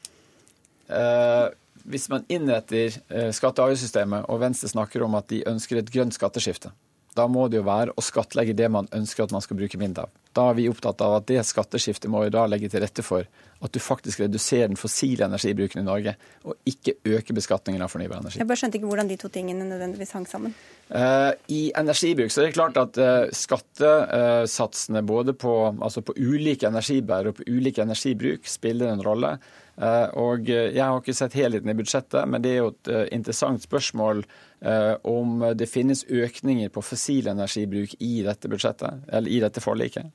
Eh, hvis man innretter eh, skatte- og avgiftssystemet, og Venstre snakker om at de ønsker et grønt skatteskifte, da må det jo være å skattlegge det man ønsker at man skal bruke mindre av. Da er vi opptatt av at det skatteskiftet må jo da legge til rette for at du faktisk reduserer den fossile energibruken i Norge, og ikke øker beskatningen av fornybar energi. Jeg bare skjønte ikke hvordan de to tingene nødvendigvis hang sammen. Uh, I energibruk så er det klart at uh, skattesatsene både på, altså på ulike energibærere og på ulike energibruk spiller en rolle. Uh, og Jeg har ikke sett helheten i budsjettet, men det er jo et interessant spørsmål om det finnes økninger på fossil energibruk i dette budsjettet, eller i dette forliket.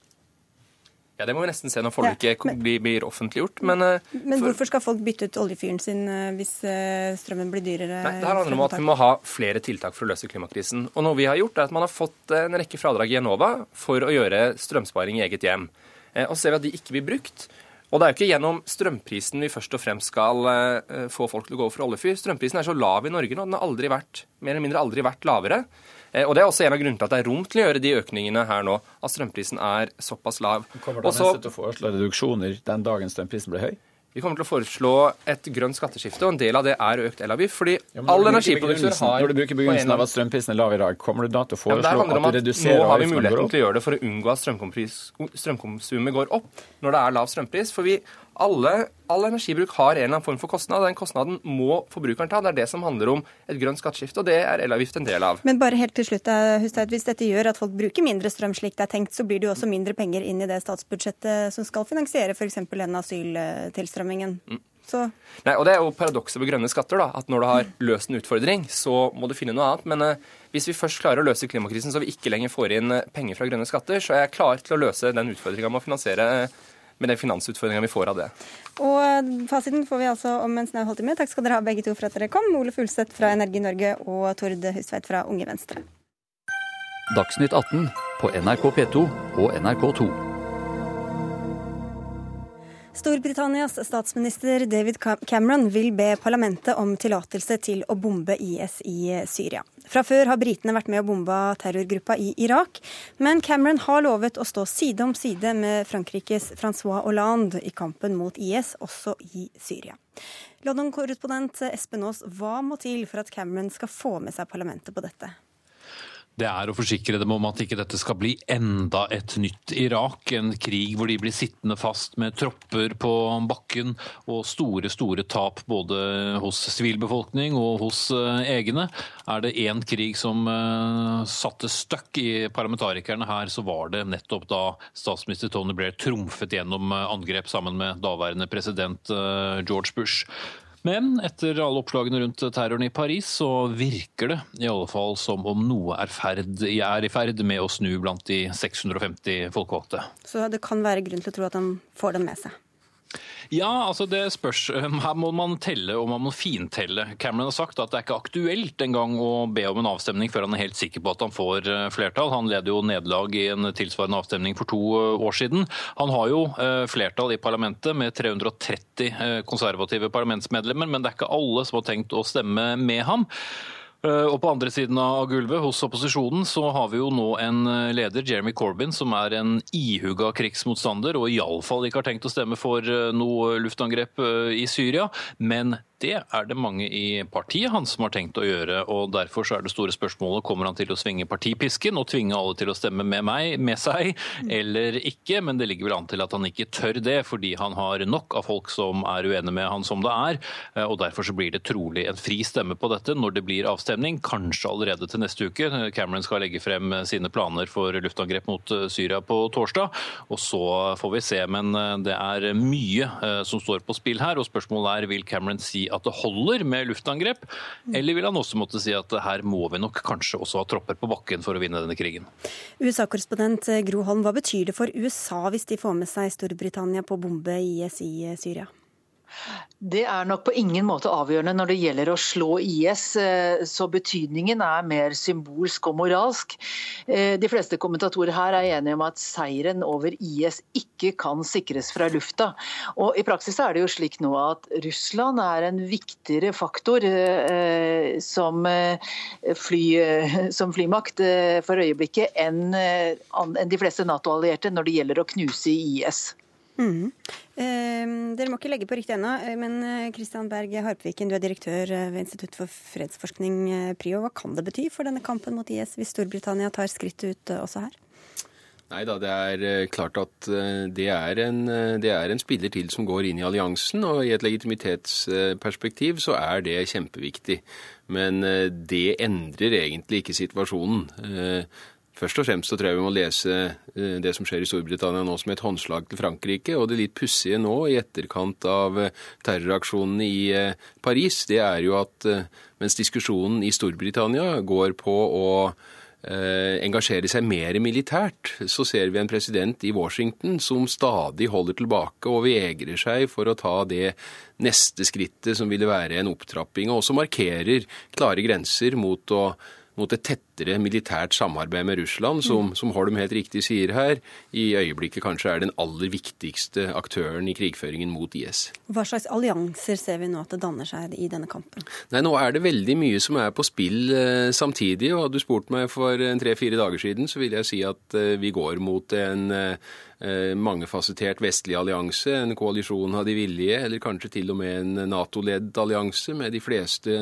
Ja, Det må vi nesten se når forliket ja, blir, blir offentliggjort. Men, eh, men for, hvorfor skal folk bytte ut oljefyren sin eh, hvis eh, strømmen blir dyrere? Nei, det her handler om at vi må ha flere tiltak for å løse klimakrisen. Og noe vi har gjort, er at man har fått en rekke fradrag i Enova for å gjøre strømsparing i eget hjem. Og så ser vi at de ikke blir brukt. Og det er jo ikke gjennom strømprisen vi først og fremst skal få folk til å gå over for oljefyr. Strømprisen er så lav i Norge nå. Den har aldri vært, mer eller mindre aldri vært lavere. Eh, og Det er også en av grunnene til at det er rom til å gjøre de økningene her nå, at strømprisen er såpass lav. Kommer da neste til å foreslå reduksjoner den dagen strømprisen blir høy? Vi kommer til å foreslå et grønt skatteskifte, og en del av det er økt elavgift. fordi ja, all energiproduksjon har Når du bruker begrunnelsen av at strømprisen er lav i dag, kommer du da til å foreslå ja, at du reduserer Nå har vi muligheten til å gjøre det for å unngå at strømkonsumet går opp når det er lav strømpris. For vi, alle, all energibruk har en eller annen form for kostnad. Den kostnaden må forbrukeren ta. Det er det som handler om et grønt skatteskifte, og det er elavgift en del av. Men bare helt til slutt, eh, Hustad, hvis dette gjør at folk bruker mindre strøm slik det er tenkt, så blir det jo også mindre penger inn i det statsbudsjettet som skal finansiere f.eks. den asyltilstrømmingen. Mm. Så. Nei, og Det er jo paradokset ved grønne skatter. da, at Når du har løst en utfordring, så må du finne noe annet. Men eh, hvis vi først klarer å løse klimakrisen så vi ikke lenger får inn eh, penger fra grønne skatter, så er jeg klar til å løse den utfordringa med å finansiere eh, med den finansutfordringa vi får av det. Og fasiten får vi altså om en snau halvtime. Takk skal dere ha begge to for at dere kom. Ole Fulseth fra Energi Norge og Tord Hustveit fra Unge Venstre. Dagsnytt 18 på NRK P2 og NRK2. Storbritannias statsminister David Cameron vil be parlamentet om tillatelse til å bombe IS i Syria. Fra før har britene vært med å bombe terrorgruppa i Irak, men Cameron har lovet å stå side om side med Frankrikes Francois Hollande i kampen mot IS, også i Syria. London-korrespondent Espen Aas, hva må til for at Cameron skal få med seg parlamentet på dette? Det er å forsikre dem om at ikke dette skal bli enda et nytt Irak. En krig hvor de blir sittende fast med tropper på bakken og store, store tap både hos sivilbefolkning og hos eh, egne. Er det én krig som uh, satte støkk i parlamentarikerne her, så var det nettopp da statsminister Tony Blair trumfet gjennom eh, angrep sammen med daværende president George Bush. Men etter alle oppslagene rundt terroren i Paris, så virker det i alle fall som om noe er, ferd, er i ferd med å snu blant de 650 folkevalgte. Så det kan være grunn til å tro at han får dem med seg? Ja, altså det spørs. Her må man telle og man må fintelle. Cameron har sagt at det er ikke aktuelt engang å be om en avstemning før han er helt sikker på at han får eh, flertall. Han leder jo nederlag i en tilsvarende avstemning for to eh, år siden. Han har jo eh, flertall i parlamentet med 330 konservative parlamentsmedlemmer, men det er ikke alle som har tenkt å stemme med ham. Eh, og på andre siden av gulvet, hos opposisjonen, så har vi jo nå en eh, leder, Jeremy Corbyn, som er en ihuga krigsmotstander og iallfall ikke har tenkt å stemme for eh, noe luftangrep i Syria. Men det er det mange i partiet hans som har tenkt å gjøre. og Derfor så er det store spørsmålet kommer han til å svinge partipisken og tvinge alle til å stemme med meg, med seg, eller ikke. Men det ligger vel an til at han ikke tør det, fordi han har nok av folk som er uenige med han som det er. og Derfor så blir det trolig en fri stemme på dette når det blir avstemning, kanskje allerede til neste uke. Cameron skal legge frem sine planer for luftangrep mot eh, Syria på torsdag, og så får vi se. Men eh, det er mye eh, som står på spill her, og spørsmålet er vil Cameron si at det holder med luftangrep, eller vil han også måtte si at her må vi nok kanskje også ha tropper på bakken for å vinne denne krigen? USA-korrespondent Gro Holm, hva betyr det for USA hvis de får med seg Storbritannia på bombe IS i Syria? Det er nok på ingen måte avgjørende når det gjelder å slå IS, eh, så betydningen er mer symbolsk og moralsk. Eh, de fleste kommentatorer her er enige om at seieren over IS ikke kan sikres fra lufta. Og I praksis er det jo slik nå at Russland er en viktigere faktor eh, som, fly, som flymakt for øyeblikket enn de fleste Nato-allierte når det gjelder å knuse IS. Mm. Eh, dere må ikke legge på riktig ennå, eh, men Kristian eh, Berg Harpviken, du er direktør eh, ved Institutt for fredsforskning, PRIO. Hva kan det bety for denne kampen mot IS hvis Storbritannia tar skrittet ut også her? Nei da, det er klart at det er, en, det er, en, spiller til som går inn i alliansen. Og i et legitimitetsperspektiv så er det kjempeviktig. Men det endrer egentlig ikke situasjonen. Først og fremst så tror jeg vi må lese eh, det som skjer i Storbritannia nå som et håndslag til Frankrike. Og det litt pussige nå i etterkant av eh, terroraksjonene i eh, Paris, det er jo at mens diskusjonen i Storbritannia går på å engasjere seg mer militært, så ser vi en president i Washington som stadig holder tilbake og vegrer seg for å ta det neste skrittet som ville være en opptrapping, og også markerer klare grenser mot å mot et tettere militært samarbeid med Russland, som, mm. som, Holm helt riktig sier her, i øyeblikket kanskje er den aller viktigste aktøren i krigføringen mot IS. Hva slags allianser ser vi nå at det danner seg i denne kampen? Nei, Nå er det veldig mye som er på spill eh, samtidig. og Hadde du spurt meg for tre-fire dager siden, så ville jeg si at eh, vi går mot en eh, Eh, mangefasettert vestlig allianse, en koalisjon av de villige, eller kanskje til og med en Nato-ledd allianse med de fleste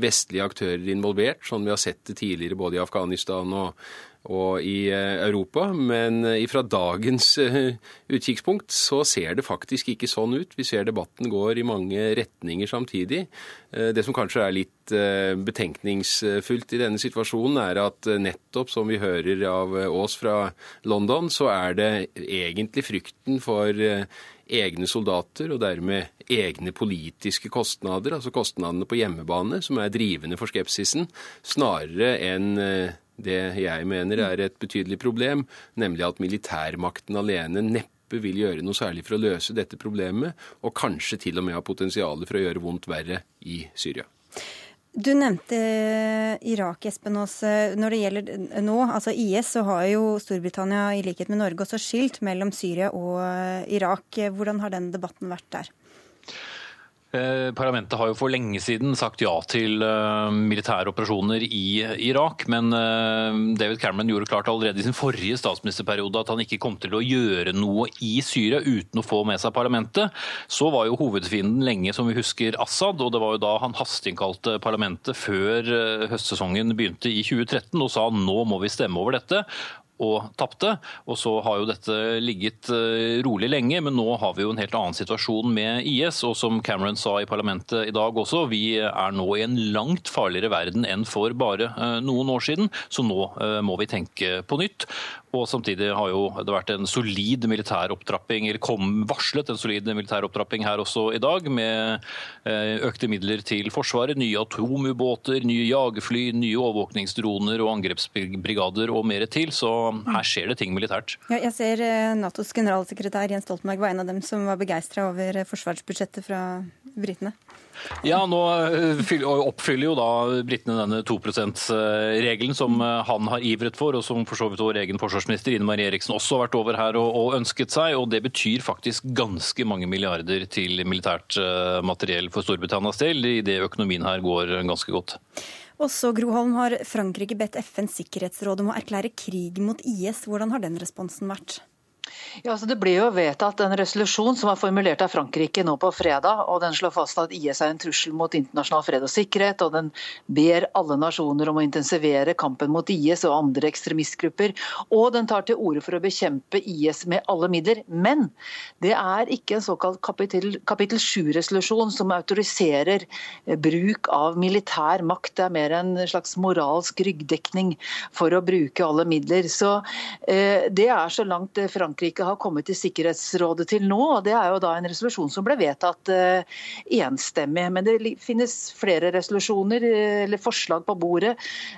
vestlige aktører involvert, sånn vi har sett det tidligere både i Afghanistan og, og i eh, Europa. Men eh, fra dagens utkikkspunkt så ser det faktisk ikke sånn ut. Vi ser debatten går i mange retninger samtidig. Det som kanskje er litt betenkningsfullt i denne situasjonen, er at nettopp som vi hører av oss fra London, så er det egentlig frykten for eh, egne soldater og dermed egne politiske kostnader, altså kostnadene på hjemmebane, som er drivende for skepsisen, snarere enn eh, det jeg mener er et betydelig problem, nemlig at militærmakten alene neppe vil gjøre noe særlig for å løse dette problemet, og kanskje til og med ha potensial for å gjøre vondt verre i Syria. Du nevnte Irak, Espen Aas. Når det gjelder nå, altså IS, så har jo Storbritannia i likhet med Norge også skilt mellom Syria og Irak. Hvordan har den debatten vært der? Eh, parlamentet har jo for lenge siden sagt ja til uh, militære operasjoner i Irak, men uh, David Cameron gjorde klart allerede i sin forrige statsministerperiode at han ikke kom til å gjøre noe i Syria uten å få med seg parlamentet. Så var jo hovedfienden lenge, som vi husker, Assad, og det var jo da han hasteinnkalte parlamentet før høstsesongen begynte i 2013 og sa nå må vi stemme over dette og tapte. Og så har jo dette ligget eh, rolig lenge, men nå har vi jo en helt annen situasjon med IS. Og som Cameron sa i parlamentet i dag også, vi er nå i en langt farligere verden enn for bare eh, noen år siden. Så nå eh, må vi tenke på nytt. Og samtidig har jo det vært en solid militær opptrapping, eller kom varslet en solid militær opptrapping her også i dag, med økte midler til Forsvaret, nye atomubåter, nye jagerfly, nye overvåkningsdroner og angrepsbrigader og mer til. Så her skjer det ting militært. Ja, jeg ser eh, Natos generalsekretær Jens Stoltenberg var en av dem som var begeistra over forsvarsbudsjettet fra britene. Ja, nå eh, oppfyller jo da britene denne 2 %-regelen som eh, han har ivret for, og som for så vidt vår egen forsvarsminister Ine Marie Eriksen også har vært over her og, og, ønsket seg. og Det betyr faktisk ganske mange milliarder til militært eh, materiell for Storbritannias del, idet økonomien her går ganske godt. Også Groholm har Frankrike bedt FNs sikkerhetsråd om å erklære krig mot IS. Hvordan har den responsen vært? Ja, altså Det ble jo vedtatt en resolusjon som var formulert av Frankrike nå på fredag. og Den slår fast at IS er en trussel mot internasjonal fred og sikkerhet. og Den ber alle nasjoner om å intensivere kampen mot IS og andre ekstremistgrupper. Og den tar til orde for å bekjempe IS med alle midler. Men det er ikke en såkalt kapittel, kapittel 7-resolusjon som autoriserer bruk av militær makt. Det er mer en slags moralsk ryggdekning for å bruke alle midler. Så eh, Det er så langt Frankrike har kommet til Sikkerhetsrådet til nå. og Det er jo da en resolusjon som ble vedtatt uh, enstemmig. Men det finnes flere resolusjoner uh, eller forslag på bordet.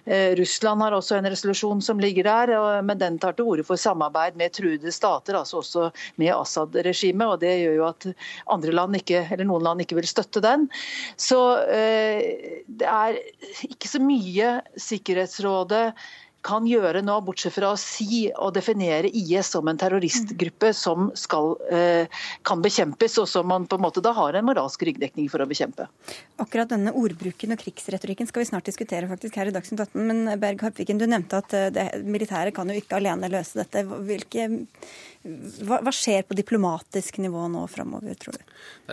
Uh, Russland har også en resolusjon som ligger der, men den tar til orde for samarbeid med truede stater, altså også med Assad-regimet. og Det gjør jo at andre land ikke, eller noen land ikke vil støtte den. Så det er ikke så mye Sikkerhetsrådet kan gjøre nå, bortsett fra å si og definere IS som en terroristgruppe som skal, eh, kan bekjempes, og som man på en måte da har en moralsk ryggdekning for å bekjempe. Akkurat denne ordbruken og krigsretorikken skal vi snart diskutere faktisk her i Dagsnytt 18. Men Berg Harpviken, du nevnte at eh, det, militæret kan jo ikke alene løse dette. Hvilke hva, hva, skjer på diplomatisk nivå nå framover, tror du?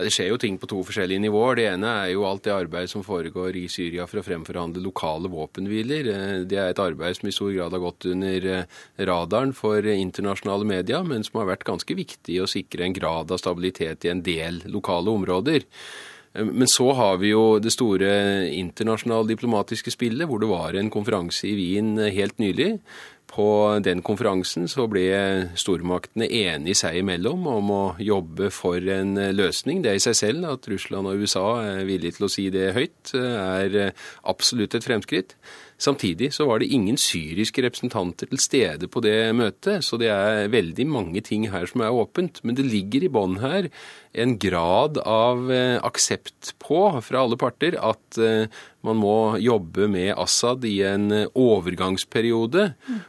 Det skjer jo ting på to forskjellige nivåer. Det ene er jo alt det arbeidet som foregår i Syria for å fremforhandle lokale våpenhviler. Eh, det er et arbeid som i stor grad har gått under eh, radaren for internasjonale medier, men som har vært ganske viktig å sikre en grad av stabilitet i en del lokale områder. Eh, men så har vi jo det store internasjonale diplomatiske spillet, hvor det var en konferanse i Wien helt nylig på den konferansen så ble stormaktene enige seg imellom om å jobbe for en løsning. Det er i seg selv at Russland og USA er villige til å si det høyt, er absolutt et fremskritt. Samtidig så var det ingen syriske representanter til stede på det møtet, så det er veldig mange ting her som er åpent. Men det ligger i bånn her en grad av eh, aksept på fra alle parter at eh, man må jobbe med Assad i en eh, overgangsperiode.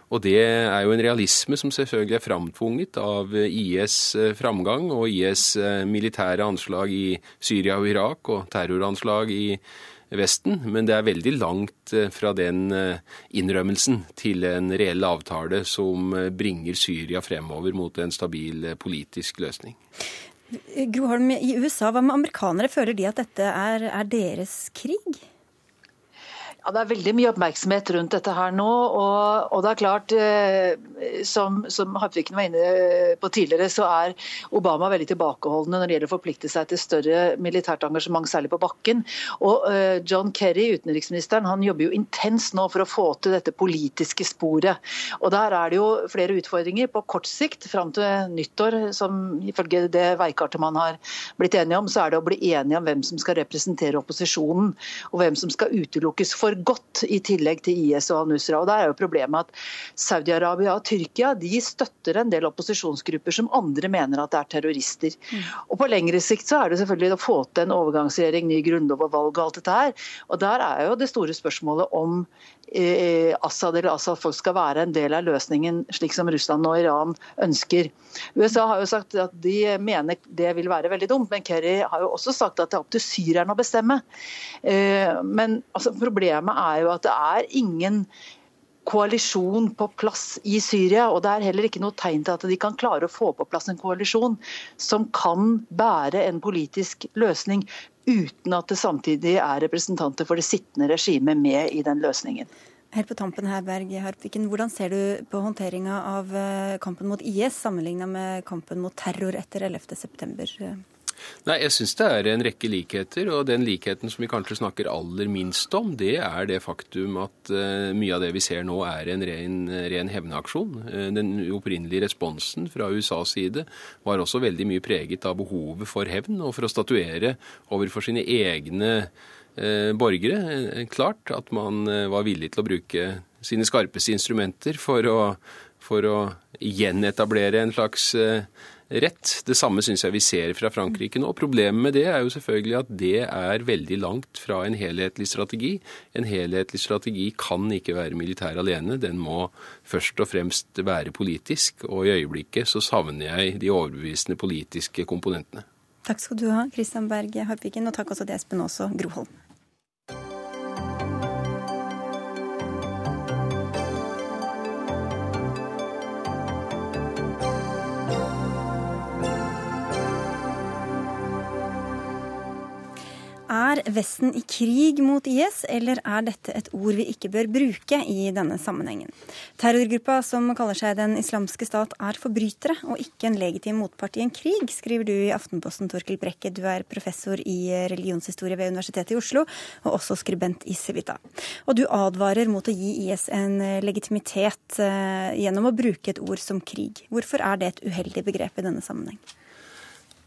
Og det er jo en realisme som selvfølgelig er framtvunget av IS framgang og IS militære anslag i Syria og Irak og terroranslag i Vesten, men det er veldig langt eh, fra den eh, innrømmelsen til en reell avtale som eh, bringer Syria fremover mot en stabil politisk løsning. Gro Holm, i USA, hva med amerikanere? Føler de at dette er, er deres krig? Ja, Det er veldig mye oppmerksomhet rundt dette her nå. Og, og det er klart, eh, som, som Harpviken var inne på tidligere, så er Obama veldig tilbakeholdende når det gjelder å forplikte seg til større militært engasjement, særlig på bakken. Og eh, John Kerry, utenriksministeren, han jobber jo intenst nå for å få til dette politiske sporet. Og Der er det jo flere utfordringer på kort sikt, fram til nyttår, som ifølge det veikartet man har blitt enige om, så er det å bli enige om hvem som skal representere opposisjonen, og hvem som skal utelukkes. For bidrar godt i tillegg til IS og al-Nusra. Og der er jo problemet at Saudi-Arabia og Tyrkia de støtter en del opposisjonsgrupper som andre mener at det er terrorister. Mm. Og På lengre sikt så er det selvfølgelig å få til en overgangsregjering, ny grunnlov og valg og alt dette her. Og Der er jo det store spørsmålet om eh, Assad eller Assad-folk skal være en del av løsningen, slik som Russland og Iran ønsker. USA har jo sagt at de mener det vil være veldig dumt, men Kerry har jo også sagt at det er opp til syrerne å bestemme. Eh, men altså, problemet er jo at det er ingen koalisjon på plass i Syria. Og det er heller ikke noe tegn til at de kan klare å få på plass en koalisjon som kan bære en politisk løsning uten at det samtidig er representanter for det sittende regimet med i den løsningen. Helt på tampen her, Berg Harpviken, Hvordan ser du på håndteringa av eh, kampen mot IS sammenligna med kampen mot terror etter 11.9? Nei, Jeg syns det er en rekke likheter. Og den likheten som vi kanskje snakker aller minst om, det er det faktum at uh, mye av det vi ser nå er en ren, ren hevnaksjon. Uh, den opprinnelige responsen fra USAs side var også veldig mye preget av behovet for hevn og for å statuere overfor sine egne uh, borgere. Klart at man var villig til å bruke sine skarpeste instrumenter for å, for å gjenetablere en slags rett. Det samme syns jeg vi ser fra Frankrike nå. Problemet med det er jo selvfølgelig at det er veldig langt fra en helhetlig strategi. En helhetlig strategi kan ikke være militær alene. Den må først og fremst være politisk. Og i øyeblikket så savner jeg de overbevisende politiske komponentene. Takk skal du ha, Kristian Berg Harpviken, og takk også til Espen Aase Groholm. Er Vesten i krig mot IS, eller er dette et ord vi ikke bør bruke i denne sammenhengen? Terrorgruppa som kaller seg Den islamske stat er forbrytere og ikke en legitim motpart i en krig, skriver du i Aftenposten, Torkil Brekke. Du er professor i religionshistorie ved Universitetet i Oslo, og også skribent i Civita. Og du advarer mot å gi IS en legitimitet eh, gjennom å bruke et ord som krig. Hvorfor er det et uheldig begrep i denne sammenheng?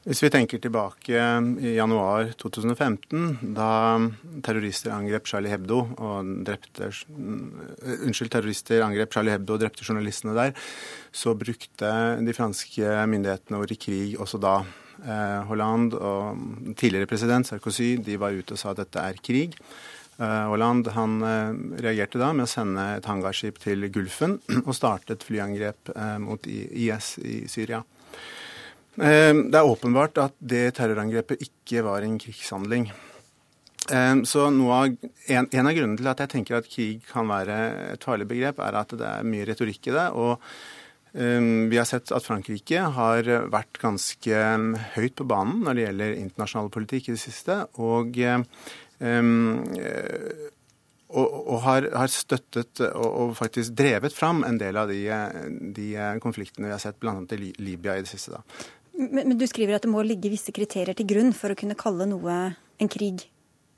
Hvis vi tenker tilbake i januar 2015, da terrorister angrep Charlie Hebdo og drepte Unnskyld, terrorister angrep Charlie Hebdo og drepte journalistene der, så brukte de franske myndighetene ordet krig også da. Eh, Hollande og tidligere president Sarkozy de var ute og sa at dette er krig. Eh, han eh, reagerte da med å sende et hangarskip til Gulfen og startet flyangrep mot IS i Syria. Eh, det er åpenbart at det terrorangrepet ikke var en krigshandling. Eh, så av, en, en, av grunnene til at jeg tenker at krig kan være et farlig begrep, er at det er mye retorikk i det. og um, Vi har sett at Frankrike har vært ganske høyt på banen når det gjelder internasjonal politikk i det siste. Og, og, og har, har, støttet og, og, faktisk drevet fram en del av de, de konfliktene vi har sett bl.a. i Libya i det siste. da. Men, men, du skriver at det må ligge visse kriterier til grunn for å kunne kalle noe en krig?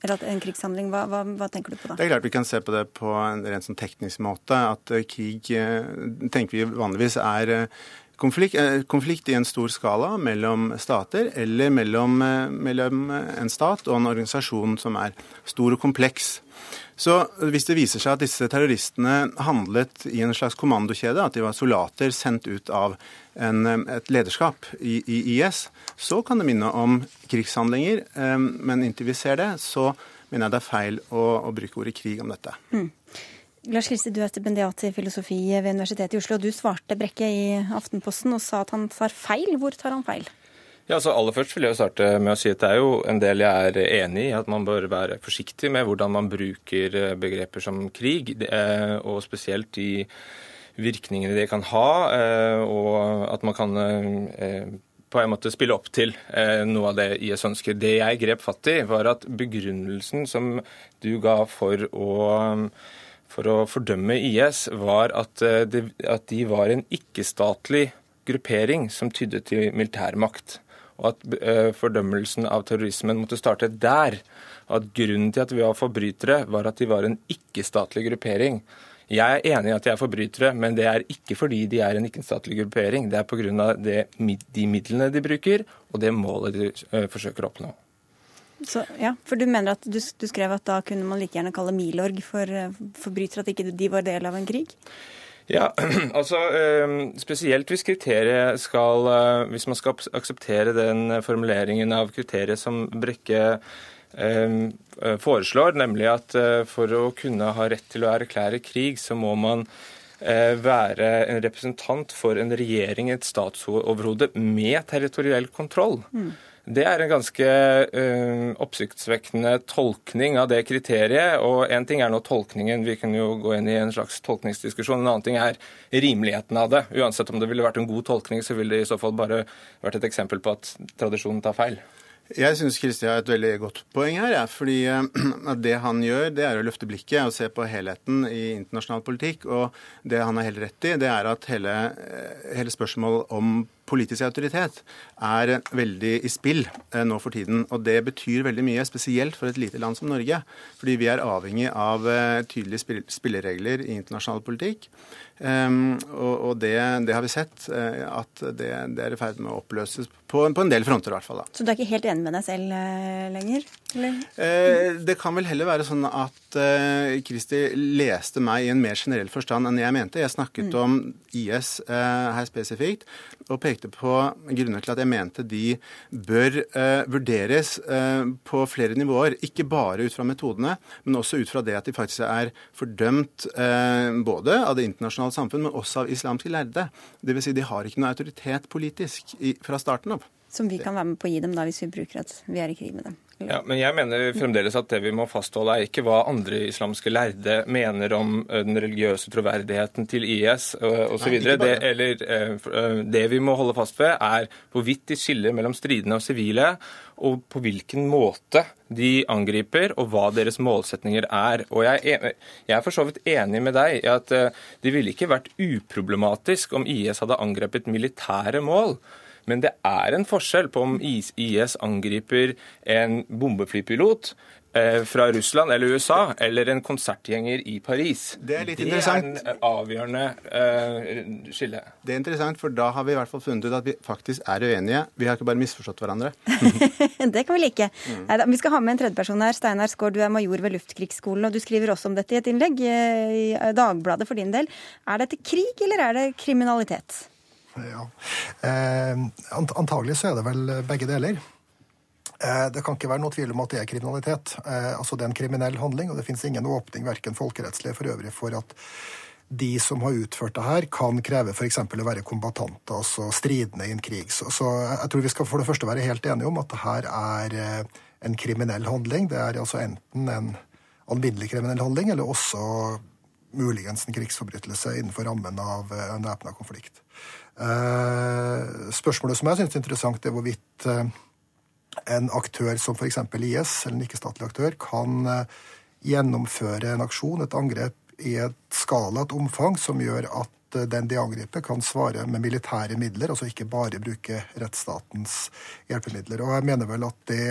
Eller en krigshandling. Hva, hva, hva, tenker du på da? Det er klart Vi kan se på det på en rent sånn teknisk måte. At eh, krig eh, tenker vi vanligvis er eh, konflikt, konflikt, i en stor skala mellom stater, eller mellom, mellom en stat og en organisasjon som er stor og kompleks. Så hvis det viser seg at disse terroristene handlet i en slags kommandokjede, at de var soldater sendt ut av en, et lederskap i, i, IS, så kan det minne om krigshandlinger. Men inntil vi ser det, så mener jeg det er feil å, å bruke ordet krig om dette. Mm. Lars Kristi, du er stipendiat i filosofi ved Universitetet i Oslo. Du svarte Brekke i Aftenposten og sa at han tar feil. Hvor tar han feil? Ja, så Aller først vil jeg starte med å si at det er jo en del jeg er enig i. At man bør være forsiktig med hvordan man bruker eh, begreper som krig, og spesielt de virkningene det kan ha, eh, og at man kan eh, på en måte spille opp til noe av det IS ønsker. Det jeg grep fatt i, var at begrunnelsen som du ga for å, for å fordømme IS, var at de var en ikke-statlig gruppering som tydde til militærmakt og at eh, fordømmelsen av terrorismen måtte starte der. At grunnen til at vi var forbrytere, var at de var en ikke-statlig gruppering. Jeg er enig i at de er forbrytere, men det er ikke fordi de er en ikke-statlig gruppering. Det er pga. de midlene de bruker, og det målet de eh, forsøker å oppnå. Så, ja, for du mener at du, du, skrev at da kunne man like gjerne kalle Milorg for uh, forbrytere, at ikke de var del av en krig? Ja, altså Spesielt hvis kriteriet skal Hvis man skal akseptere den formuleringen av kriteriet som Brekke foreslår, nemlig at for å kunne ha rett til å erklære krig, så må man være en representant for en regjering, et statsoverhode, med territoriell kontroll. Mm. Det er en ganske uh, oppsiktsvekkende tolkning av det kriteriet. Og én ting er nå tolkningen, vi kan jo gå inn i en slags tolkningsdiskusjon. En annen ting er rimeligheten av det. Uansett om det ville vært en god tolkning, så ville det i så fall bare vært et eksempel på at tradisjonen tar feil. Jeg syns Kristi har et veldig godt poeng her. Ja, fordi eh, Det han gjør, det er å løfte blikket og se på helheten i internasjonal politikk. Og det han har helt rett i, det er at hele, eh, hele spørsmålet om politisk autoritet er veldig i spill eh, nå for tiden. Og det betyr veldig mye, spesielt for et lite land som Norge. Fordi vi er avhengig av tydelige spilleregler i internasjonal politikk. Um, og, det, det, har vi sett, uh, at det, det, er i ferd med å oppløses på, på, en del fronter, i hvert fall. Da. Så du er ikke helt enig med deg selv lenger? Uh, det kan vel heller være sånn at Kristi leste meg i en mer generell forstand enn jeg mente. Jeg snakket mm. om IS her spesifikt, og pekte på grunner til at jeg mente de bør vurderes på flere nivåer. Ikke bare ut fra metodene, men også ut fra det at de faktisk er fordømt både av det internasjonale samfunn, men også av islamske lærde. Dvs. Si de har ikke noe autoritet politisk i, fra starten av. Som vi kan være med på å gi dem da, hvis vi bruker at vi er i krig med dem. Ja, men jeg mener fremdeles at det vi må fastholde, er ikke hva andre islamske lærde mener om den religiøse troverdigheten til IS osv. Det, eller det vi må holde fast ved, er hvorvidt de skiller mellom stridende og sivile, og på hvilken måte de angriper, og hva deres målsetninger er. Og jeg er, jeg er for så vidt enig med deg i at det ville ikke vært uproblematisk om IS hadde angrepet militære mål. Men det er en forskjell på om IS angriper en bombeflypilot eh, fra Russland eller USA, eller en konsertgjenger i Paris. Det er litt det interessant. Det er en avgjørende uh, skille. Det er interessant, for da har vi i hvert fall funnet ut at vi faktisk er uenige. Vi har ikke bare misforstått hverandre. det kan vi like. Mm. Neida, vi skal ha med en tredjeperson her. Steinar Skaard, du er major ved Luftkrigsskolen, og du skriver også om dette i et innlegg eh, i Dagbladet for din del. Er dette krig, eller er det kriminalitet? Ja. Eh, antagelig så er det vel begge deler. Eh, det kan ikke være noe tvil om at det er kriminalitet. Eh, altså Det er en kriminell handling, og det finnes ingen åpning, verken folkerettslig for øvrig, for at de som har utført det her, kan kreve f.eks. å være kombatanter, altså stridende i en krig. Så, så, jeg tror vi skal for det første være helt enige om at det her er eh, en kriminell handling. Det er altså enten en alminnelig kriminell handling, eller også muligens en krigsforbrytelse innenfor rammen av eh, en væpna konflikt. Eh, spørsmålet som jeg syns er interessant, er hvorvidt eh, en aktør som f.eks. IS, eller en ikke-statlig aktør, kan gjennomføre en aksjon, et angrep, i et skala, et omfang, som gjør at den de angriper, kan svare med militære midler, altså ikke bare bruke rettsstatens hjelpemidler. Og jeg mener vel at det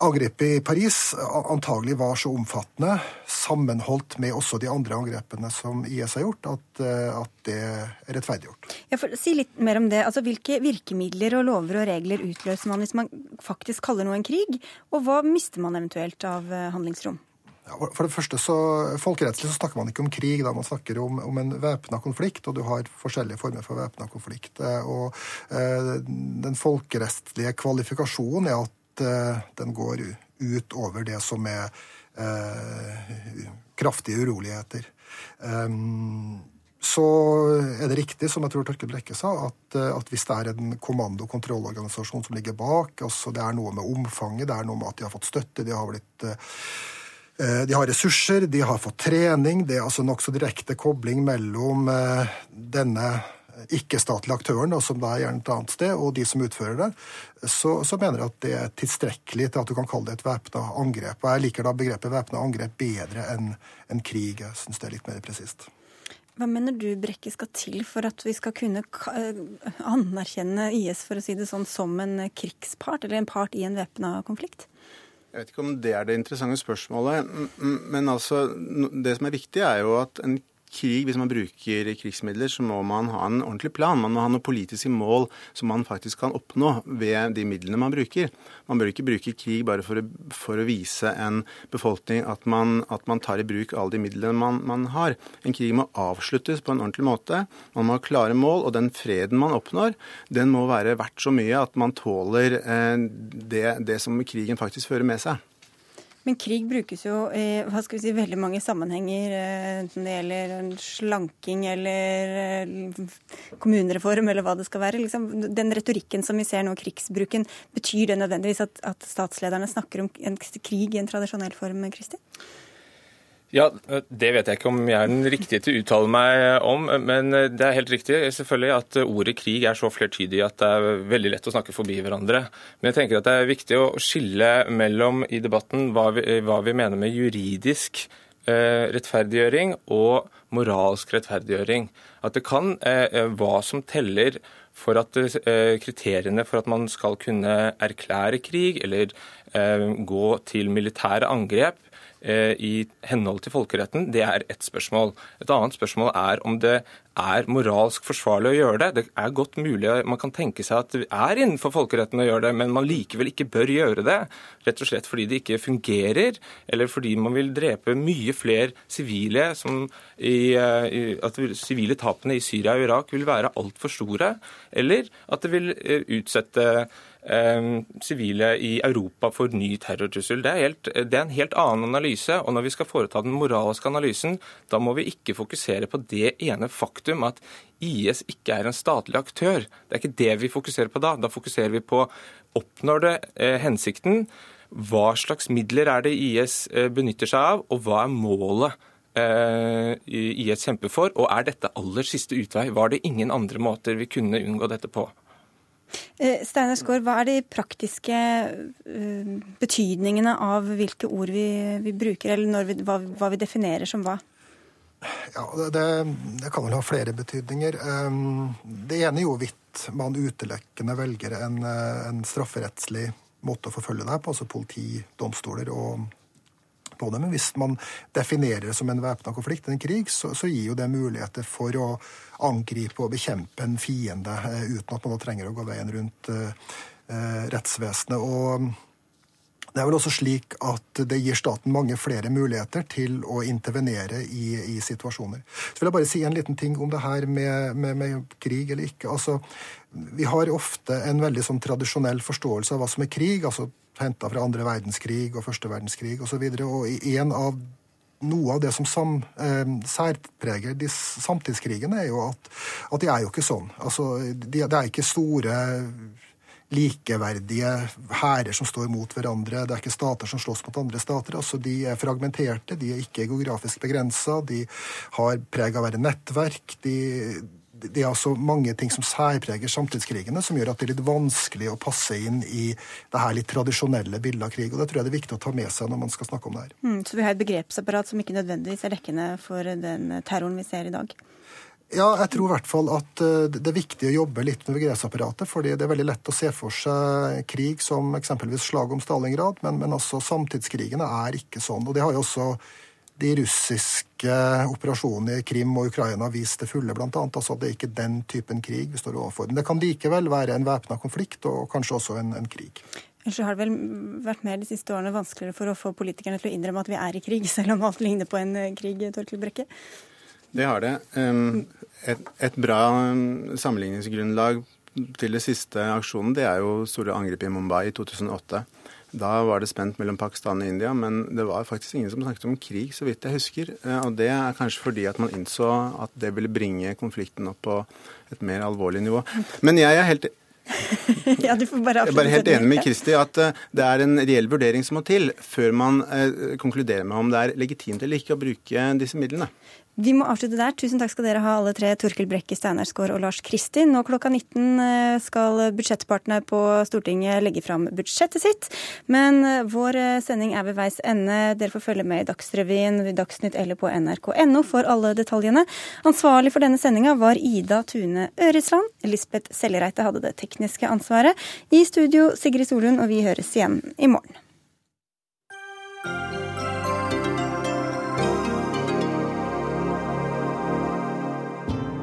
Angrepet i Paris antagelig var så omfattende, sammenholdt med også de andre angrepene som IS har gjort, at, eh, at det er rettferdiggjort. Ja, si litt mer om det. Altså, Hvilke virkemidler og lover og regler utløser man hvis man faktisk kaller noe en krig? Og hva mister man eventuelt av eh, handlingsrom? Ja, for det første så, Folkerettslig så snakker man ikke om krig, da man snakker om, om en væpna konflikt. Og du har forskjellige former for væpna konflikt. Eh, og eh, Den folkerettslige kvalifikasjonen er at Eh, den går ut over det som er eh, kraftige uroligheter. Um, så er det riktig, som jeg tror Torkild Brekke sa, at, at, hvis det er en kommando- og kontrollorganisasjon som ligger bak, altså det er noe med omfanget, det er noe med at de har fått støtte, de har blitt de har ressurser, de har fått trening. Det er altså nokså direkte kobling mellom denne ikke-statlige aktøren, som da er gjerne et annet sted, og de som utfører det, så, så, mener jeg at det er tilstrekkelig til at du kan kalle det et væpna angrep. Og jeg liker da begrepet væpna angrep bedre enn en krig. Jeg syns det er litt mer presist. Hva mener du Brekke skal til for at vi skal kunne eh, anerkjenne IS for å si det sånn, som en krigspart, eller en part i en væpna konflikt? Jeg vet ikke om det er det interessante spørsmålet. Men altså, det som er viktig, er jo at en krig, hvis man bruker krigsmidler, så må man ha en ordentlig plan. Man må ha noen politiske mål som man faktisk kan oppnå ved de midlene man bruker. Man bør ikke bruke krig bare for å, for å vise en befolkning at man, at man, tar i bruk alle de midlene man, man, har. En krig må avsluttes på en ordentlig måte. Man må ha klare mål, og den freden man oppnår, den må være verdt så mye at man tåler eh, det, det som krigen faktisk fører med seg. Men krig brukes jo i hva skal vi si, veldig mange sammenhenger, eh, enten det gjelder slanking eller eh, kommunereform eller hva det skal være. Liksom, den retorikken som vi ser nå, krigsbruken, betyr det nødvendigvis at, at statslederne snakker om en krig i en tradisjonell form, Kristi? Ja, Det vet jeg ikke om jeg er den riktige til å uttale meg om, men det er helt riktig selvfølgelig at ordet krig er så flertydig at det er veldig lett å snakke forbi hverandre. Men jeg tenker at det er viktig å skille mellom i debatten hva vi, hva vi mener med juridisk eh, rettferdiggjøring og moralsk rettferdiggjøring. At det kan eh, hva som teller for at eh, kriteriene for at man skal kunne erklære krig eller eh, gå til militære angrep, Eh, i henhold til folkeretten, det er ett spørsmål. Et annet spørsmål er om det er moralsk forsvarlig å gjøre det. Det er godt mulig, Man kan tenke seg at det er innenfor folkeretten å gjøre det, men man likevel ikke bør gjøre det. Rett og slett fordi det ikke fungerer, eller fordi man vil drepe mye flere sivile. Som i, eh, at sivile tapene i Syria og Irak vil være altfor store. Eller at det vil eh, utsette Eh, sivile i Europa for ny terrortrussel. Det er, helt, det er, en helt annen analyse. og Når vi skal foreta den moralske analysen, da må vi ikke fokusere på det ene faktum at IS ikke er en statlig aktør. Det er ikke det vi fokuserer på da. Da fokuserer vi på oppnår det eh, hensikten. Hva slags midler er det IS eh, benytter seg av, og hva er målet? IS kjemper for, og er dette aller siste utvei? Var det ingen andre måter vi kunne unngå dette på? Eh, Steinar Skaar, hva er de praktiske uh, betydningene av hvilke ord vi, vi bruker, eller vi, hva, hva, vi definerer som hva? Ja, det, det, kan vel ha flere betydninger. Um, det ene er jo hvorvidt man utelekkende velger en, en strafferettslig måte å forfølge deg på, altså politi, domstoler og på det. Men hvis man definerer det som en væpna konflikt, en krig, så, så, gir jo det muligheter for å angripe og bekjempe en fiende eh, uten at man da trenger å gå veien rundt eh, eh rettsvesenet. Og det er vel også slik at det gir staten mange flere muligheter til å intervenere i, i situasjoner. Så vil jeg bare si en liten ting om det her med, med, med krig eller ikke. Altså, vi har ofte en veldig sånn tradisjonell forståelse av hva som er krig. altså henta fra andre verdenskrig og første verdenskrig osv. Og, så og en av noe av det som sam, eh, særpreger de samtidskrigene, er jo at, at, de er jo ikke sånn. Altså, de, det er ikke store likeverdige hærer som står mot hverandre. Det er ikke stater som slåss mot andre stater. altså De er fragmenterte, de er ikke geografisk begrensa, de har preg av å være nettverk. de det er altså mange ting som særpreger samtidskrigene, som gjør at det er litt vanskelig å passe inn i det her litt tradisjonelle bildet av krig. og Det tror jeg det er viktig å ta med seg når man skal snakke om det her. Mm, så vi har et begrepsapparat som ikke nødvendigvis er dekkende for den terroren vi ser i dag? Ja, jeg tror i hvert fall at eh, det er viktig å jobbe litt med begrepsapparatet. fordi det er veldig lett å se for seg krig som eksempelvis slaget om Stalingrad, men, men altså samtidskrigene er ikke sånn. Og det har jo også de russiske operasjonene i Krim og Ukraina vist det fulle, bl.a. Altså, det er ikke den typen krig vi står overfor. Men det kan likevel være en væpna konflikt, og kanskje også en, en krig. Ellers har det vel vært mer de siste årene vanskeligere for å få politikerne til å innrømme at vi er i krig, selv om alt ligner på en eh, krig, Torkel Brekke? Det har det. Et, et bra sammenligningsgrunnlag til det siste aksjonen, det er jo store angrep i Mumbai i 2008. Da var det spent mellom Pakistan og India, men det var faktisk ingen som snakket om krig, så vidt jeg husker. Eh, og det er kanskje fordi at man innså at det ville bringe konflikten opp på et mer alvorlig nivå. Men jeg er helt ja, du får bare Jeg er bare helt enig med Kristi at uh, det er en reell vurdering som må til før man uh, konkluderer med om det er legitimt eller ikke å bruke disse midlene. Vi må avslutte der. Tusen takk skal dere ha, alle tre. Torkel Brekke, Steinar og Lars Kristi. Nå klokka 19 eh, skal budsjettpartene på Stortinget legge fram budsjettet sitt. Men eh, vår eh, sending er ved veis ende. Dere får følge med i Dagsrevyen, Dagsnytt eller på nrk.no for alle detaljene. Ansvarlig for denne sendinga var Ida Tune Øresland. Lisbeth Sellereite hadde det tekniske ansvaret. I studio Sigrid Solund, og vi høres igjen i morgen.